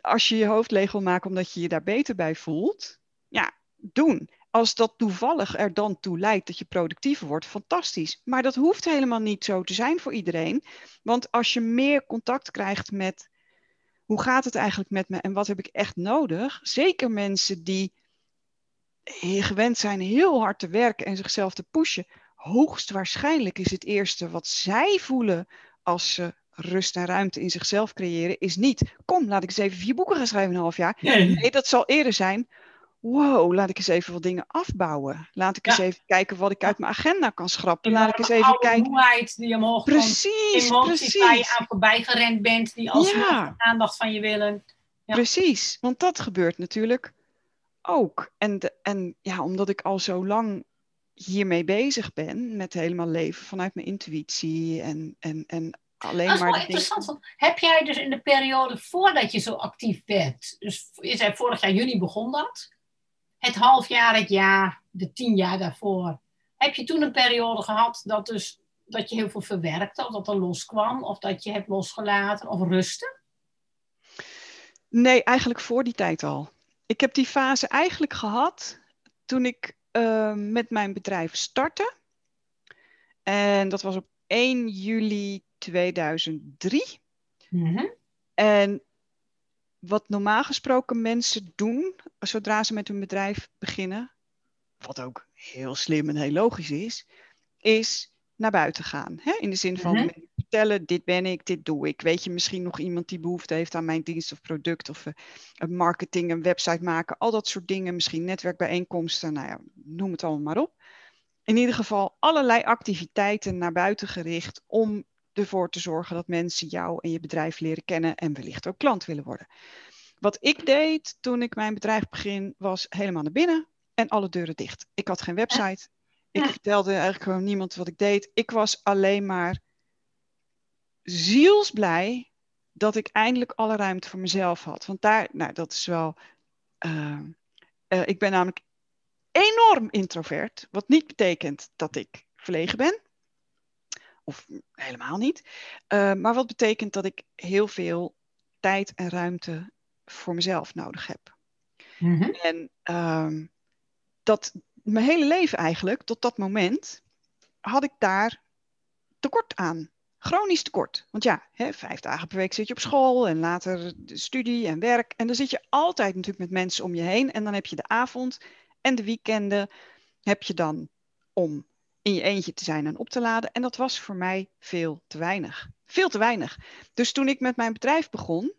Als je je hoofd leeg wil maken omdat je je daar beter bij voelt, ja, doen. Als dat toevallig er dan toe leidt dat je productiever wordt, fantastisch. Maar dat hoeft helemaal niet zo te zijn voor iedereen. Want als je meer contact krijgt met hoe gaat het eigenlijk met me en wat heb ik echt nodig, zeker mensen die gewend zijn heel hard te werken en zichzelf te pushen, hoogstwaarschijnlijk is het eerste wat zij voelen als ze rust en ruimte in zichzelf creëren, is niet, kom, laat ik eens even vier boeken gaan schrijven in een half jaar. Nee, dat zal eerder zijn, wow, laat ik eens even wat dingen afbouwen. Laat ik eens even kijken wat ik uit mijn agenda kan schrappen. Laat ik eens even kijken.
moeheid die omhoog komt.
Precies,
waar je
precies.
aan voorbij gerend bent, die
Ja.
aandacht van je willen. Ja.
Precies, want dat gebeurt natuurlijk ook. En, de, en ja, omdat ik al zo lang hiermee bezig ben, met helemaal leven vanuit mijn intuïtie en, en, en alleen
Dat is
maar
wel interessant. Want heb jij dus in de periode voordat je zo actief werd, dus je zei vorig jaar juni begon dat, het half jaar, het jaar, de tien jaar daarvoor, heb je toen een periode gehad dat, dus, dat je heel veel verwerkte, of dat er loskwam, of dat je hebt losgelaten, of rustte?
Nee, eigenlijk voor die tijd al. Ik heb die fase eigenlijk gehad toen ik eh, met mijn bedrijf startte. En dat was op 1 juli 2003.
Mhm.
En wat normaal gesproken mensen doen zodra ze met hun bedrijf beginnen, wat ook heel slim en heel logisch is, is naar buiten gaan. Hè? In de zin van mensen vertellen, dit ben ik, dit doe ik. Weet je misschien nog iemand die behoefte heeft aan mijn dienst of product of een marketing, een website maken, al dat soort dingen, misschien netwerkbijeenkomsten, nou ja, noem het allemaal maar op. In ieder geval allerlei activiteiten naar buiten gericht om ervoor te zorgen dat mensen jou en je bedrijf leren kennen en wellicht ook klant willen worden. Wat ik deed toen ik mijn bedrijf begin, was helemaal naar binnen en alle deuren dicht. Ik had geen website. Ik
Ja.
vertelde eigenlijk gewoon niemand wat ik deed. Ik was alleen maar zielsblij dat ik eindelijk alle ruimte voor mezelf had. Want daar, nou, dat is wel. eh, eh, ik ben namelijk enorm introvert, wat niet betekent dat ik verlegen ben. Of helemaal niet. Eh, maar wat betekent dat ik heel veel tijd en ruimte voor mezelf nodig heb.
Mhm.
En ehm, dat mijn hele leven eigenlijk, tot dat moment, had ik daar tekort aan. Chronisch tekort. Want ja, hè, vijf dagen per week zit je op school en later de studie en werk. En dan zit je altijd natuurlijk met mensen om je heen. En dan heb je de avond en de weekenden heb je dan om in je eentje te zijn en op te laden. En dat was voor mij veel te weinig. Veel te weinig. Dus toen ik met mijn bedrijf begon,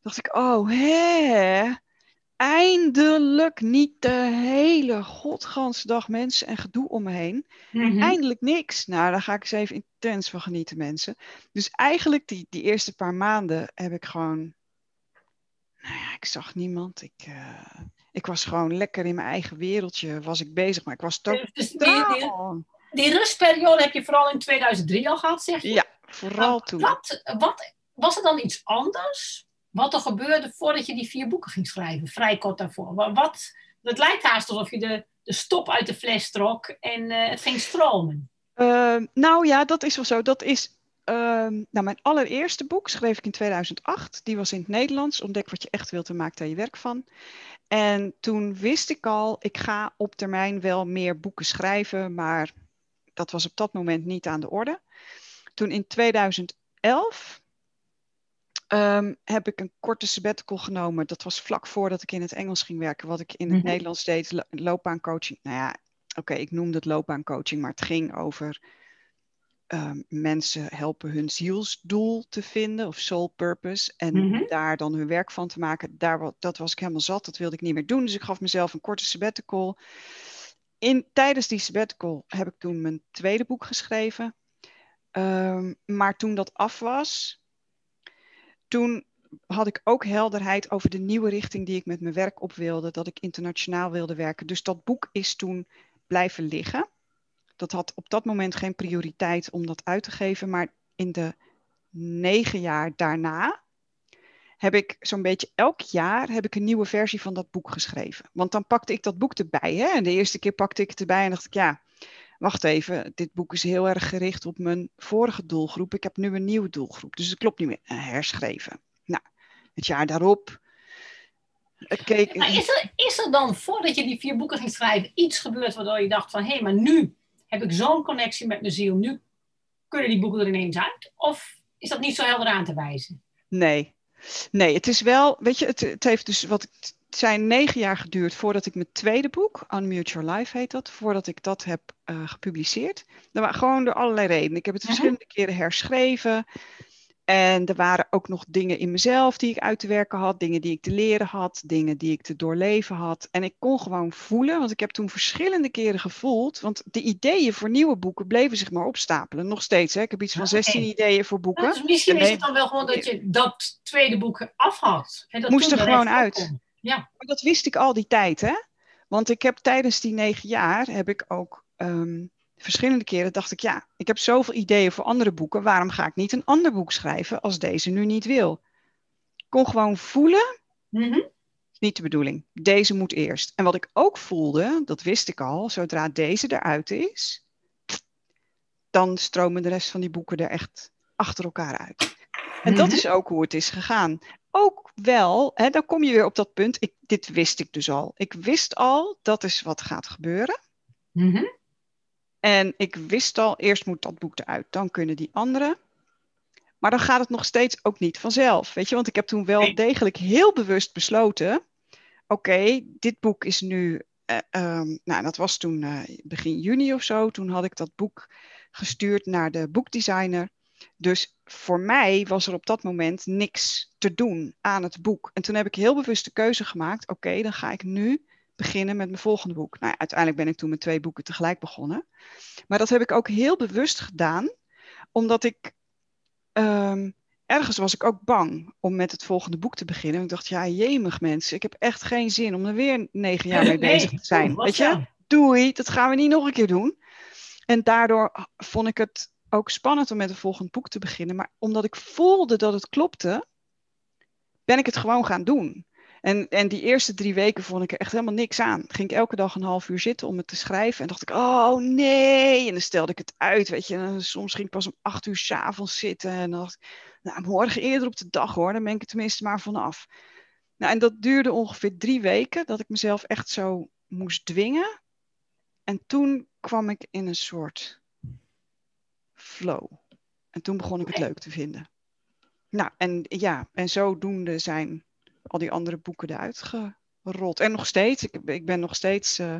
dacht ik, oh hè, eindelijk niet de hele godganse dag mensen en gedoe om me heen.
Mhm.
Eindelijk niks. Nou, daar ga ik eens even intens van genieten, mensen. Dus eigenlijk die, die eerste paar maanden heb ik gewoon... Nou ja, ik zag niemand. Ik, eh, ik was gewoon lekker in mijn eigen wereldje was ik bezig. Maar ik was
Dus
totaal...
die rustperiode heb je vooral in 2003 al gehad, zeg je?
Ja, vooral toen.
Wat, wat, was er dan iets anders? Wat er gebeurde voordat je die vier boeken ging schrijven, vrij kort daarvoor? Wa- Wat, het lijkt haast alsof je de, de stop uit de fles trok en eh, het ging stromen.
Ehm, nou ja, dat is wel zo. Dat is. ehm, nou, mijn allereerste boek schreef ik in 2008. Die was in het Nederlands. Ontdek wat je echt wilt en maak daar je werk van. En toen wist ik al, ik ga op termijn wel meer boeken schrijven, maar dat was op dat moment niet aan de orde. Toen in 2011 ehm, heb ik een korte sabbatical genomen. Dat was vlak voordat ik in het Engels ging werken. Wat ik in het
Mhm.
Nederlands deed, lo- loopbaancoaching. Nou ja, oké, ik noemde het loopbaancoaching, maar het ging over ehm, mensen helpen hun zielsdoel te vinden of soul purpose. En
Mhm.
daar dan hun werk van te maken. Daar, dat was ik helemaal zat. Dat wilde ik niet meer doen. Dus ik gaf mezelf een korte sabbatical. In, tijdens die sabbatical heb ik toen mijn tweede boek geschreven. Ehm, maar toen dat af was, toen had ik ook helderheid over de nieuwe richting die ik met mijn werk op wilde. Dat ik internationaal wilde werken. Dus dat boek is toen blijven liggen. Dat had op dat moment geen prioriteit om dat uit te geven. Maar in de negen jaar daarna heb ik zo'n beetje elk jaar heb ik een nieuwe versie van dat boek geschreven. Want dan pakte ik dat boek erbij. Hè? En de eerste keer pakte ik het erbij en dacht ik, ja, wacht even, dit boek is heel erg gericht op mijn vorige doelgroep. Ik heb nu een nieuwe doelgroep, dus het klopt niet meer. Herschreven. Nou, het jaar daarop keek
Maar is er, is er dan, voordat je die vier boeken ging schrijven, iets gebeurd waardoor je dacht van, hé, hey, maar nu heb ik zo'n connectie met mijn ziel, nu kunnen die boeken er ineens uit? Of is dat niet zo helder aan te wijzen?
Nee. Nee, het is wel, weet je, het, het heeft dus wat het zijn negen jaar geduurd voordat ik mijn tweede boek, Unmute Your Life heet dat, voordat ik dat heb uh, gepubliceerd. Dat gewoon door allerlei redenen. Ik heb het
Mhm.
verschillende keren herschreven. En er waren ook nog dingen in mezelf die ik uit te werken had, dingen die ik te leren had, dingen die ik te doorleven had. En ik kon gewoon voelen, want ik heb toen verschillende keren gevoeld, want de ideeën voor nieuwe boeken bleven zich maar opstapelen. Nog steeds, hè? ik heb iets van
Oké.
16 ideeën voor boeken.
Nou, dus misschien
En
is het dan wel gewoon dat je dat tweede boek af had. En dat
Moest er gewoon uit.
Ja.
Maar dat wist ik al die tijd, hè? Want ik heb tijdens die negen jaar heb ik ook ehm, verschillende keren dacht ik, ja, ik heb zoveel ideeën voor andere boeken. Waarom ga ik niet een ander boek schrijven als deze nu niet wil? Ik kon gewoon voelen,
Mhm.
niet de bedoeling. Deze moet eerst. En wat ik ook voelde, dat wist ik al, zodra deze eruit is, dan stromen de rest van die boeken er echt achter elkaar uit. En dat
Mhm.
is ook hoe het is gegaan. Ook wel, hè, dan kom je weer op dat punt. Ik, dit wist ik dus al. Ik wist al, dat is wat gaat gebeuren.
Mhm.
En ik wist al, eerst moet dat boek eruit, dan kunnen die anderen. Maar dan gaat het nog steeds ook niet vanzelf. Weet je, want ik heb toen wel degelijk heel bewust besloten. Oké, dit boek is nu. eh, ehm, nou, dat was toen eh, begin juni of zo. Toen had ik dat boek gestuurd naar de boekdesigner. Dus voor mij was er op dat moment niks te doen aan het boek. En toen heb ik heel bewust de keuze gemaakt. Oké, dan ga ik nu beginnen met mijn volgende boek. Nou, uiteindelijk ben ik toen met twee boeken tegelijk begonnen. Maar dat heb ik ook heel bewust gedaan, omdat ik ehm, ergens was ik ook bang om met het volgende boek te beginnen. Ik dacht, ja, jemig mensen, ik heb echt geen zin om er weer negen jaar mee
Nee,
bezig te zijn. Weet je,
ja.
doei, dat gaan we niet nog een keer doen. En daardoor vond ik het ook spannend om met een volgend boek te beginnen. Maar omdat ik voelde dat het klopte, ben ik het gewoon gaan doen. En, en die eerste drie weken vond ik er echt helemaal niks aan. Ging ik elke dag een half uur zitten om het te schrijven. En dacht ik, oh nee. En dan stelde ik het uit, weet je. En soms ging ik pas om acht uur s'avonds zitten. En dan dacht ik, nou, morgen eerder op de dag hoor. Dan ben ik er tenminste maar vanaf. Nou, en dat duurde ongeveer drie weken. Dat ik mezelf echt zo moest dwingen. En toen kwam ik in een soort flow. En toen begon ik het leuk te vinden. Nou, en ja, en zodoende zijn al die andere boeken eruit gerold. En nog steeds, ik, ik ben nog steeds, eh,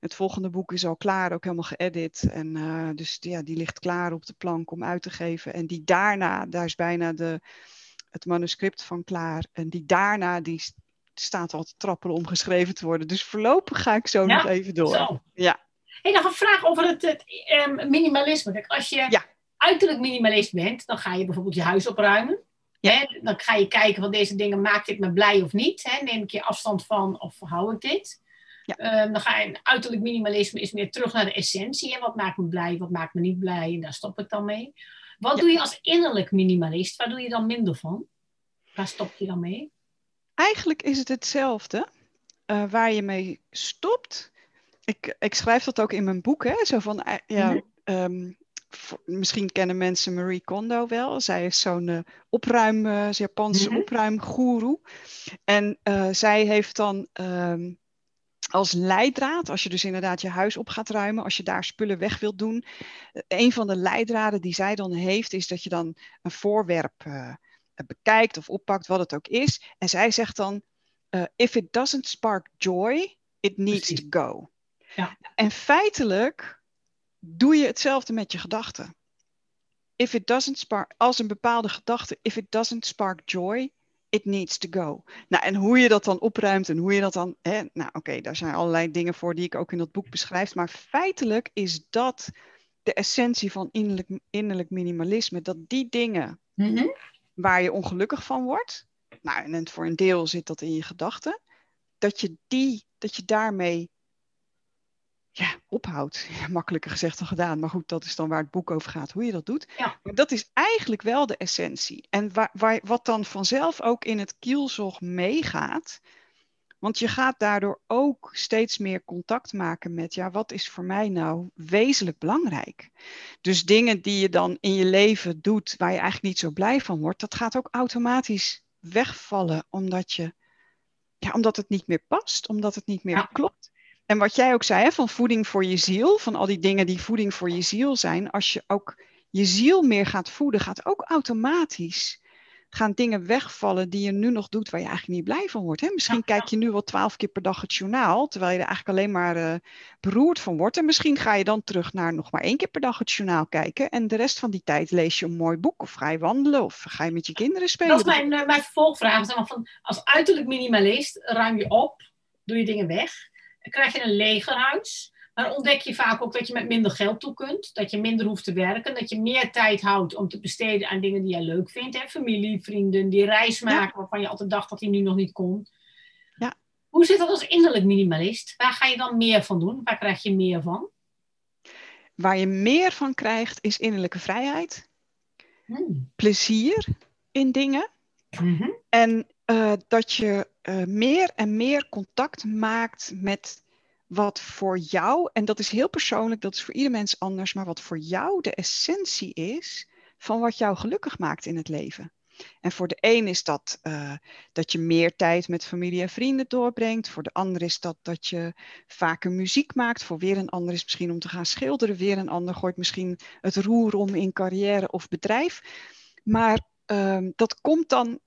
het volgende boek is al klaar, ook helemaal geëdit. En eh, dus ja, die ligt klaar op de plank om uit te geven. En die daarna, daar is bijna de, het manuscript van klaar. En die daarna, die staat al te trappelen om geschreven te worden. Dus voorlopig ga ik zo
Ja,
nog even door.
Zo.
Ja.
Hey, nog een vraag over het, het ehm, minimalisme. Kijk, als je
Ja.
uiterlijk minimalist bent, dan ga je bijvoorbeeld je huis opruimen.
Ja.
Dan ga je kijken van deze dingen, maakt dit me blij of niet? Hè? Neem ik je afstand van of hou ik dit?
Ja.
Ehm, dan ga je, uiterlijk minimalisme is meer terug naar de essentie. Hè? Wat maakt me blij, wat maakt me niet blij? En daar stop ik dan mee. Wat
Ja.
doe je als innerlijk minimalist? Waar doe je dan minder van? Waar stop je dan mee?
Eigenlijk is het hetzelfde. eh, waar je mee stopt. Ik, ik schrijf dat ook in mijn boek. Hè? Zo van, eh, ja,
Mhm.
ehm, misschien kennen mensen Marie Kondo wel. Zij is zo'n eh, opruim, eh, Japanse
Mhm.
opruimgoeroe. En eh, zij heeft dan ehm, als leidraad, als je dus inderdaad je huis op gaat ruimen, als je daar spullen weg wilt doen. een van de leidraden die zij dan heeft, is dat je dan een voorwerp bekijkt of oppakt, wat het ook is. En zij zegt dan, if it doesn't spark joy, it needs
Precies.
to go.
Ja.
En feitelijk doe je hetzelfde met je gedachten. if it doesn't spark, als een bepaalde gedachte, if it doesn't spark joy, it needs to go. Nou, en hoe je dat dan opruimt en hoe je dat dan, hè, nou oké, daar zijn allerlei dingen voor die ik ook in dat boek beschrijf, maar feitelijk is dat de essentie van innerlijk, innerlijk minimalisme, dat die dingen
Mhm.
waar je ongelukkig van wordt, nou, en voor een deel zit dat in je gedachten, dat je die, dat je daarmee ja, ophoudt. Ja, makkelijker gezegd dan gedaan, maar goed, dat is dan waar het boek over gaat, hoe je dat doet.
Ja.
Maar dat is eigenlijk wel de essentie. En waar, waar, wat dan vanzelf ook in het kielzog meegaat, want je gaat daardoor ook steeds meer contact maken met, ja, wat is voor mij nou wezenlijk belangrijk? Dus dingen die je dan in je leven doet waar je eigenlijk niet zo blij van wordt, dat gaat ook automatisch wegvallen, omdat, je, ja, omdat het niet meer past, omdat het niet meer
Ja.
klopt. En wat jij ook zei, hè, van voeding voor je ziel, van al die dingen die voeding voor je ziel zijn, als je ook je ziel meer gaat voeden, gaat ook automatisch gaan dingen wegvallen die je nu nog doet waar je eigenlijk niet blij van wordt. Hè? Misschien
Ja,
kijk je nu wel twaalf keer per dag het journaal, terwijl je er eigenlijk alleen maar eh, beroerd van wordt. En misschien ga je dan terug naar nog maar één keer per dag het journaal kijken. En de rest van die tijd lees je een mooi boek of ga je wandelen of ga je met je kinderen spelen.
Dat is mijn, eh, mijn vervolgvraag. Zeg maar, van, als uiterlijk minimalist ruim je op, doe je dingen weg. Krijg je een leger huis. Maar ontdek je vaak ook dat je met minder geld toe kunt. Dat je minder hoeft te werken. Dat je meer tijd houdt om te besteden aan dingen die jij leuk vindt. Hè? Familie, vrienden, die reis maken waarvan je altijd dacht dat die nu nog niet kon.
Ja.
Hoe zit dat als innerlijk minimalist? Waar ga je dan meer van doen? Waar krijg je meer van?
Waar je meer van krijgt is innerlijke vrijheid,
Hmm.
plezier in dingen.
Mhm.
En eh, dat je eh, meer en meer contact maakt met wat voor jou, en dat is heel persoonlijk, dat is voor ieder mens anders, maar wat voor jou de essentie is van wat jou gelukkig maakt in het leven. En voor de een is dat eh, dat je meer tijd met familie en vrienden doorbrengt. Voor de ander is dat dat je vaker muziek maakt. Voor weer een ander is misschien om te gaan schilderen. Weer een ander gooit misschien het roer om in carrière of bedrijf. Maar ehm, dat komt dan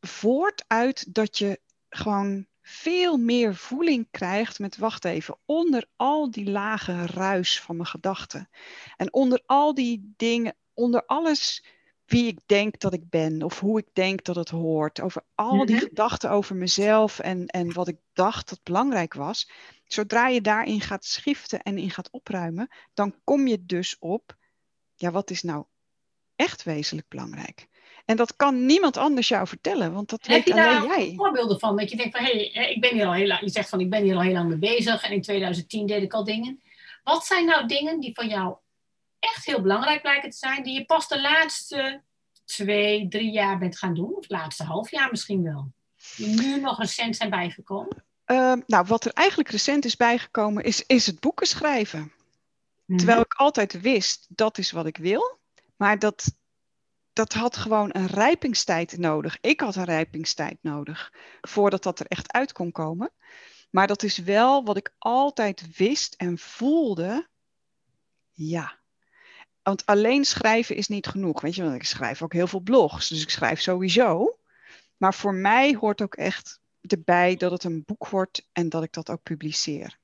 voort uit dat je gewoon veel meer voeling krijgt met, wacht even, onder al die lage ruis van mijn gedachten. En onder al die dingen, onder alles wie ik denk dat ik ben of hoe ik denk dat het hoort. Over al die
Mhm.
gedachten over mezelf en, en wat ik dacht dat belangrijk was. Zodra je daarin gaat schiften en in gaat opruimen, dan kom je dus op, ja, wat is nou echt wezenlijk belangrijk? En dat kan niemand anders jou vertellen, want dat
En heb
weet
je
alleen
daar
jij.
voorbeelden van? Dat je denkt van, hé, hey, ik ben hier al heel lang, je zegt van, ik ben hier al heel lang mee bezig en in 2010 deed ik al dingen. Wat zijn nou dingen die van jou echt heel belangrijk blijken te zijn, die je pas de laatste twee, drie jaar bent gaan doen? Of het laatste half jaar misschien wel? Die nu nog recent zijn bijgekomen?
Ehm, nou, wat er eigenlijk recent is bijgekomen, is, is het boeken schrijven. Terwijl ik altijd wist, dat is wat ik wil. Maar dat, dat had gewoon een rijpingstijd nodig. Ik had een rijpingstijd nodig voordat dat er echt uit kon komen. Maar dat is wel wat ik altijd wist en voelde. Ja. Want alleen schrijven is niet genoeg. Weet je, want ik schrijf ook heel veel blogs. Dus ik schrijf sowieso. Maar voor mij hoort ook echt erbij dat het een boek wordt en dat ik dat ook publiceer.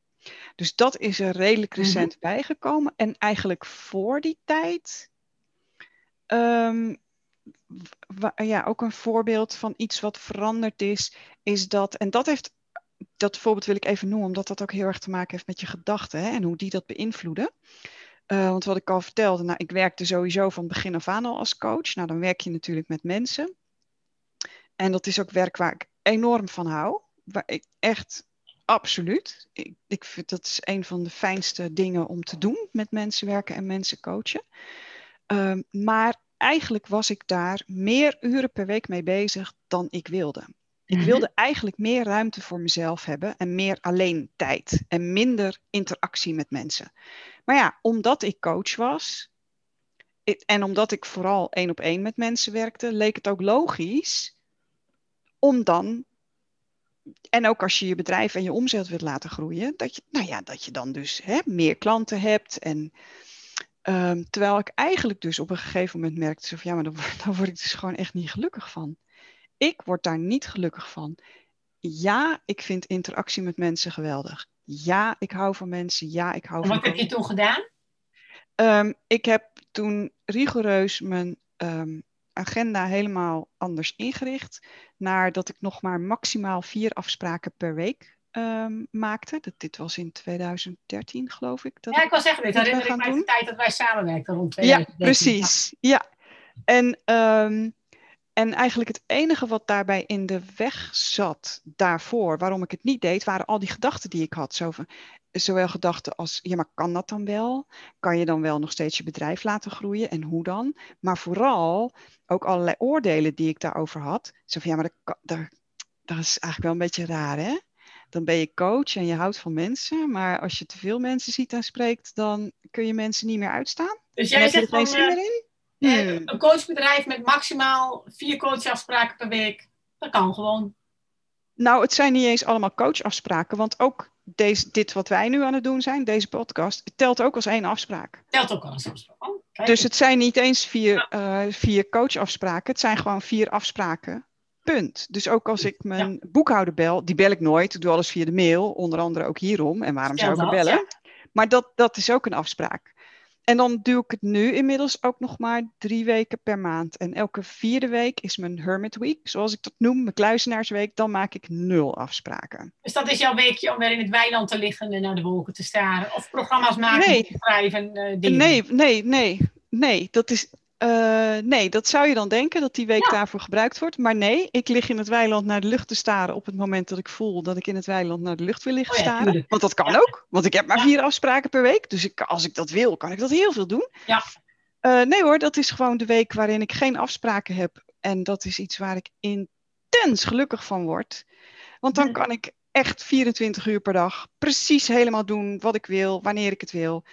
Dus dat is er redelijk
Mhm.
recent bijgekomen. En eigenlijk voor die tijd. Ehm, ja, ook een voorbeeld van iets wat veranderd is, is dat, en dat heeft, dat voorbeeld wil ik even noemen, omdat dat ook heel erg te maken heeft met je gedachten en hoe die dat beïnvloeden. Eh, want wat ik al vertelde, nou, ik werkte sowieso van begin af aan al als coach. Nou, dan werk je natuurlijk met mensen. En dat is ook werk waar ik enorm van hou. Waar ik echt, absoluut. Ik, ik vind dat is een van de fijnste dingen om te doen, met mensen werken en mensen coachen. Ehm, maar eigenlijk was ik daar meer uren per week mee bezig dan ik wilde. Ik
Mhm.
wilde eigenlijk meer ruimte voor mezelf hebben en meer alleen tijd en minder interactie met mensen. Maar ja, omdat ik coach was en omdat ik vooral één op één met mensen werkte, leek het ook logisch om dan, en ook als je je bedrijf en je omzet wilt laten groeien, dat je, nou ja, dat je dan dus hè, meer klanten hebt. En ehm, terwijl ik eigenlijk dus op een gegeven moment merkte, van, ja, maar dan word ik dus gewoon echt niet gelukkig van. Ik word daar niet gelukkig van. Ja, ik vind interactie met mensen geweldig. Ja, ik hou van mensen. Ja, ik hou
En
van
wat heb je toen gedaan?
Ehm, ik heb toen rigoureus mijn ehm, agenda helemaal anders ingericht. Naar dat ik nog maar maximaal vier afspraken per week um, maakte. Dat, dit was in 2013, geloof ik.
Dat ja, ik was zeggen, dit herinner ik mij de tijd dat wij samenwerkten rond
2013. Ja, precies. Ja. En, um, en eigenlijk het enige wat daarbij in de weg zat daarvoor, waarom ik het niet deed, waren al die gedachten die ik had. Zo van, zowel gedachten als, ja, maar kan dat dan wel? Kan je dan wel nog steeds je bedrijf laten groeien en hoe dan? Maar vooral ook allerlei oordelen die ik daarover had. Zo van, ja, maar dat, dat, dat is eigenlijk wel een beetje raar, hè? Dan ben je coach en je houdt van mensen, maar als je te veel mensen ziet en spreekt, dan kun je mensen niet meer uitstaan.
Dus jij zegt van, uh, hmm. een coachbedrijf met maximaal vier coachafspraken per week, dat kan gewoon.
Nou, het zijn niet eens allemaal coachafspraken, want ook deze, dit wat wij nu aan het doen zijn, deze podcast, telt ook als één afspraak.
Telt ook als afspraak.
Oh, dus het zijn niet eens vier, ja. uh, vier coachafspraken, het zijn gewoon vier afspraken. Punt. Dus ook als ik mijn boekhouder bel, die bel ik nooit. Ik doe alles via de mail, onder andere ook hierom. En waarom zou ik bellen? Ja. Maar dat, dat is ook een afspraak. En dan doe ik het nu inmiddels ook nog maar drie weken per maand. En elke vierde week is mijn Hermit Week, zoals ik dat noem, mijn kluisenaarsweek. Dan maak ik nul afspraken.
Dus dat is jouw weekje om weer in het weiland te liggen en naar de wolken te staren? Of programma's maken, nee. schrijven, uh, dingen?
Nee, nee, nee. Nee, dat is, uh, nee, dat zou je dan denken dat die week daarvoor gebruikt wordt. Maar nee, ik lig in het weiland naar de lucht te staren op het moment dat ik voel dat ik in het weiland naar de lucht wil liggen oh ja, staren. Want dat kan ook, want ik heb maar vier afspraken per week. Dus ik, als ik dat wil, kan ik dat heel veel doen.
Ja.
Uh, nee hoor, dat is gewoon de week waarin ik geen afspraken heb. En dat is iets waar ik intens gelukkig van word. Want dan kan ik echt 24 uur per dag precies helemaal doen wat ik wil, wanneer ik het wil.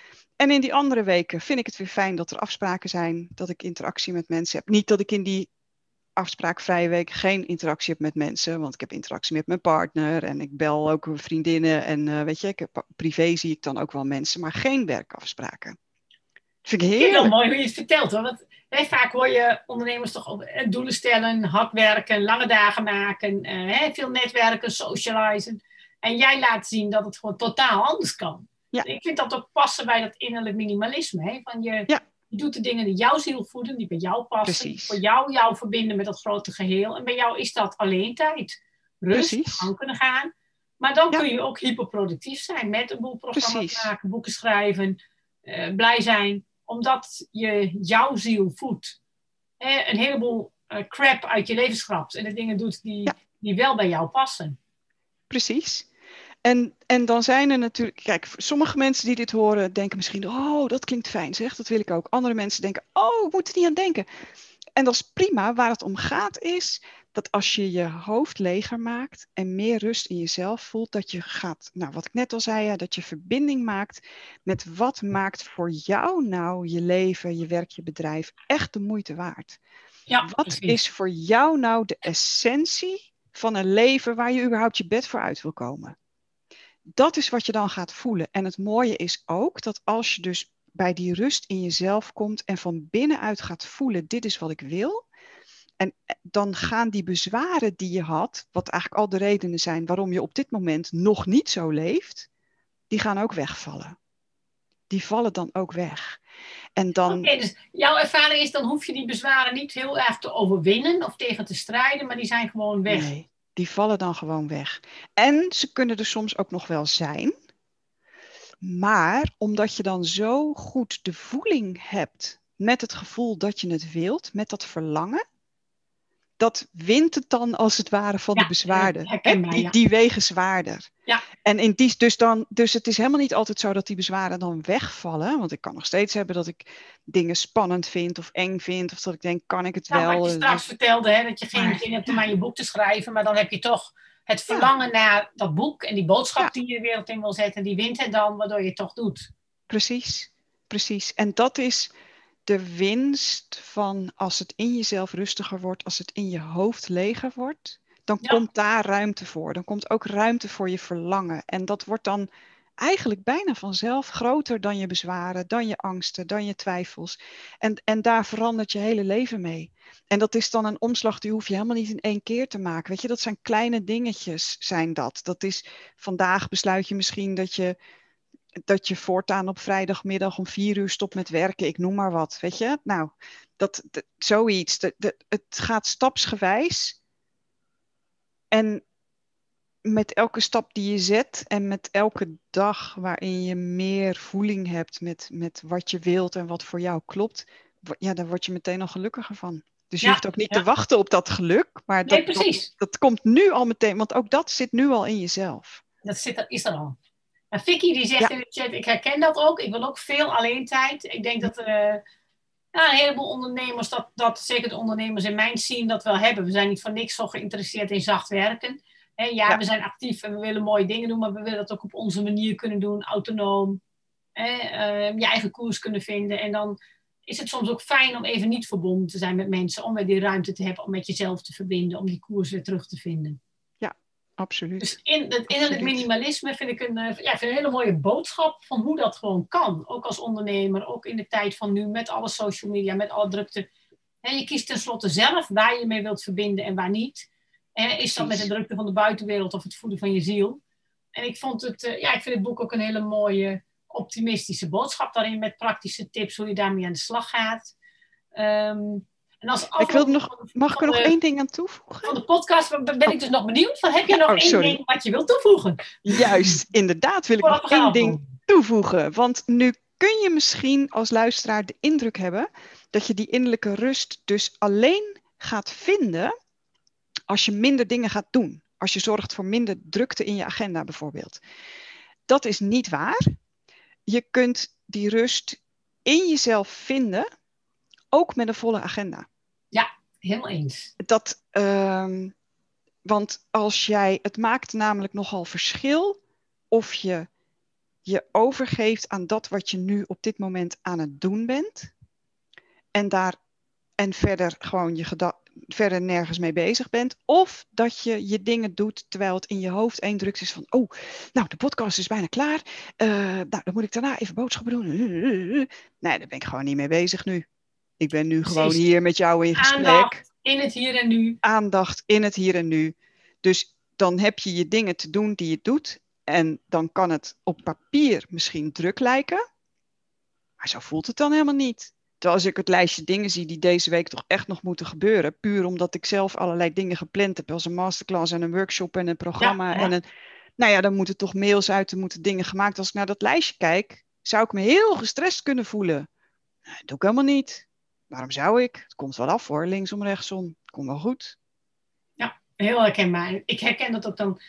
En in die andere weken vind ik het weer fijn dat er afspraken zijn, dat ik interactie met mensen heb. Niet dat ik in die afspraakvrije week geen interactie heb met mensen, want ik heb interactie met mijn partner en ik bel ook vriendinnen en uh, weet je, ik heb, privé zie ik dan ook wel mensen, maar geen werkafspraken. Dat vind ik heel
wel mooi hoe je het vertelt hoor. Want hè, vaak hoor je ondernemers toch eh, doelen stellen, hard werken, lange dagen maken, hè, veel netwerken, socializen. En jij laat zien dat het gewoon totaal anders kan. Ja. Ik vind dat ook passen bij dat innerlijk minimalisme. Hè? Van je, je doet de dingen die jouw ziel voeden, die bij jou passen. Precies. Voor jou jou verbinden met dat grote geheel. En bij jou is dat alleen tijd. Rust, gang kunnen gaan. Maar dan kun je ook hyperproductief zijn met een boel programma's maken, boeken schrijven, uh, blij zijn. Omdat je jouw ziel voedt. een heleboel uh, crap uit je leven schrapt en de dingen doet die, die wel bij jou passen.
Precies. En, en dan zijn er natuurlijk, kijk, sommige mensen die dit horen denken misschien, oh, dat klinkt fijn, zeg, dat wil ik ook. Andere mensen denken, oh, ik moet er niet aan denken. En dat is prima. Waar het om gaat is dat als je je hoofd leger maakt en meer rust in jezelf voelt, dat je gaat, nou wat ik net al zei, dat je verbinding maakt met wat maakt voor jou nou je leven, je werk, je bedrijf echt de moeite waard. Ja, wat precies. is voor jou nou de essentie van een leven waar je überhaupt je bed voor uit wil komen? Dat is wat je dan gaat voelen. En het mooie is ook dat als je dus bij die rust in jezelf komt en van binnenuit gaat voelen, dit is wat ik wil. En eh, dan gaan die bezwaren die je had, wat eigenlijk al de redenen zijn waarom je op dit moment nog niet zo leeft, die gaan ook wegvallen. Die vallen dan ook weg. En dan...
Oké, dus jouw ervaring is, dan hoef je die bezwaren niet heel erg te overwinnen of tegen te strijden, maar die zijn gewoon weg.
Nee, die vallen dan gewoon weg. En ze kunnen er soms ook nog wel zijn. Maar omdat je dan zo goed de voeling hebt met het gevoel dat je het wilt, met dat verlangen, dat wint het dan als het ware van de bezwaarden. die, die wegen zwaarder.
Ja.
En in die, dus, dan, dus het is helemaal niet altijd zo dat die bezwaren dan wegvallen. Want ik kan nog steeds hebben dat ik dingen spannend vind of eng vind. Of dat ik denk, kan ik het
nou,
wel?
Wat je straks vertelde, hè, dat je geen zin hebt om aan je boek te schrijven. Maar dan heb je toch het verlangen naar dat boek en die boodschap die je de wereld in wil zetten. Die wint het dan, waardoor je het toch doet.
Precies, precies. En dat is de winst van als het in jezelf rustiger wordt, als het in je hoofd leger wordt, dan komt daar ruimte voor. Dan komt ook ruimte voor je verlangen. En dat wordt dan eigenlijk bijna vanzelf groter dan je bezwaren, dan je angsten, dan je twijfels. En, en daar verandert je hele leven mee. En dat is dan een omslag die hoef je helemaal niet in één keer te maken. Weet je, dat zijn kleine dingetjes, zijn dat. Dat is vandaag besluit je misschien dat je dat je voortaan op vrijdagmiddag om vier uur stopt met werken, ik noem maar wat, weet je? Nou, dat, zoiets. De, het gaat stapsgewijs. En met elke stap die je zet en met elke dag waarin je meer voeling hebt met, met wat je wilt en wat voor jou klopt, ja, daar word je meteen al gelukkiger van. Dus je hoeft ook niet te wachten op dat geluk, maar dat,
nee,
dat, dat, komt nu al meteen, want ook dat zit nu al in jezelf.
Dat zit, is er al. En Vicky die zegt in de chat, ik herken dat ook, ik wil ook veel alleen tijd. Ik denk dat uh, een heleboel ondernemers, dat, dat zeker de ondernemers in mijn scene dat wel hebben. We zijn niet voor niks zo geïnteresseerd in zacht werken. ja, we zijn actief en we willen mooie dingen doen, maar we willen dat ook op onze manier kunnen doen, autonoom. Uh, je eigen koers kunnen vinden en dan is het soms ook fijn om even niet verbonden te zijn met mensen, om weer die ruimte te hebben om met jezelf te verbinden, om die koers weer terug te vinden.
Absoluut.
Dus in het innerlijk minimalisme vind ik, een, eh, ja, vind een hele mooie boodschap van hoe dat gewoon kan. Ook als ondernemer, ook in de tijd van nu, met alle social media, met alle drukte. En je kiest tenslotte zelf waar je mee wilt verbinden en waar niet. En is dat met de drukte van de buitenwereld of het voeden van je ziel? En ik vond het, eh, ja, ik vind het boek ook een hele mooie optimistische boodschap daarin met praktische tips hoe je daarmee aan de slag gaat. Um,
en als ik wil nog, mag ik er nog één ding aan toevoegen?
Van de podcast ben ik dus nog benieuwd. Van, heb je nog oh, één ding wat je wilt toevoegen?
Juist, inderdaad wil ik nog één ding toevoegen. Want nu kun je misschien als luisteraar de indruk hebben dat je die innerlijke rust dus alleen gaat vinden als je minder dingen gaat doen. Als je zorgt voor minder drukte in je agenda bijvoorbeeld. Dat is niet waar je kunt die rust in jezelf vinden, ook met een volle agenda.
Helemaal eens.
Dat, uh, want als jij, het maakt namelijk nogal verschil of je je overgeeft aan dat wat je nu op dit moment aan het doen bent. En daar en verder gewoon je verder nergens mee bezig bent. Of dat je je dingen doet terwijl het in je hoofd één drukt is van... oh, nou, de podcast is bijna klaar. Uh, nou, dan moet ik daarna even boodschappen doen. Nee, daar ben ik gewoon niet mee bezig nu. Ik ben nu gewoon hier met jou in gesprek.
Aandacht in het hier en nu.
Aandacht in het hier en nu. Dus dan heb je je dingen te doen die je doet. En dan kan het op papier misschien druk lijken. Maar zo voelt het dan helemaal niet. Terwijl als ik het lijstje dingen zie die deze week toch echt nog moeten gebeuren, puur omdat ik zelf allerlei dingen gepland heb, als een masterclass en een workshop en een programma en een, nou ja, dan moeten toch mails uit, er moeten dingen gemaakt. Als ik naar dat lijstje kijk, zou ik me heel gestrest kunnen voelen. Nou, dat doe ik helemaal niet. Waarom zou ik? Het komt wel af hoor, linksom, rechtsom. Het komt wel goed.
Ja, heel herkenbaar. Ik herken dat ook dan.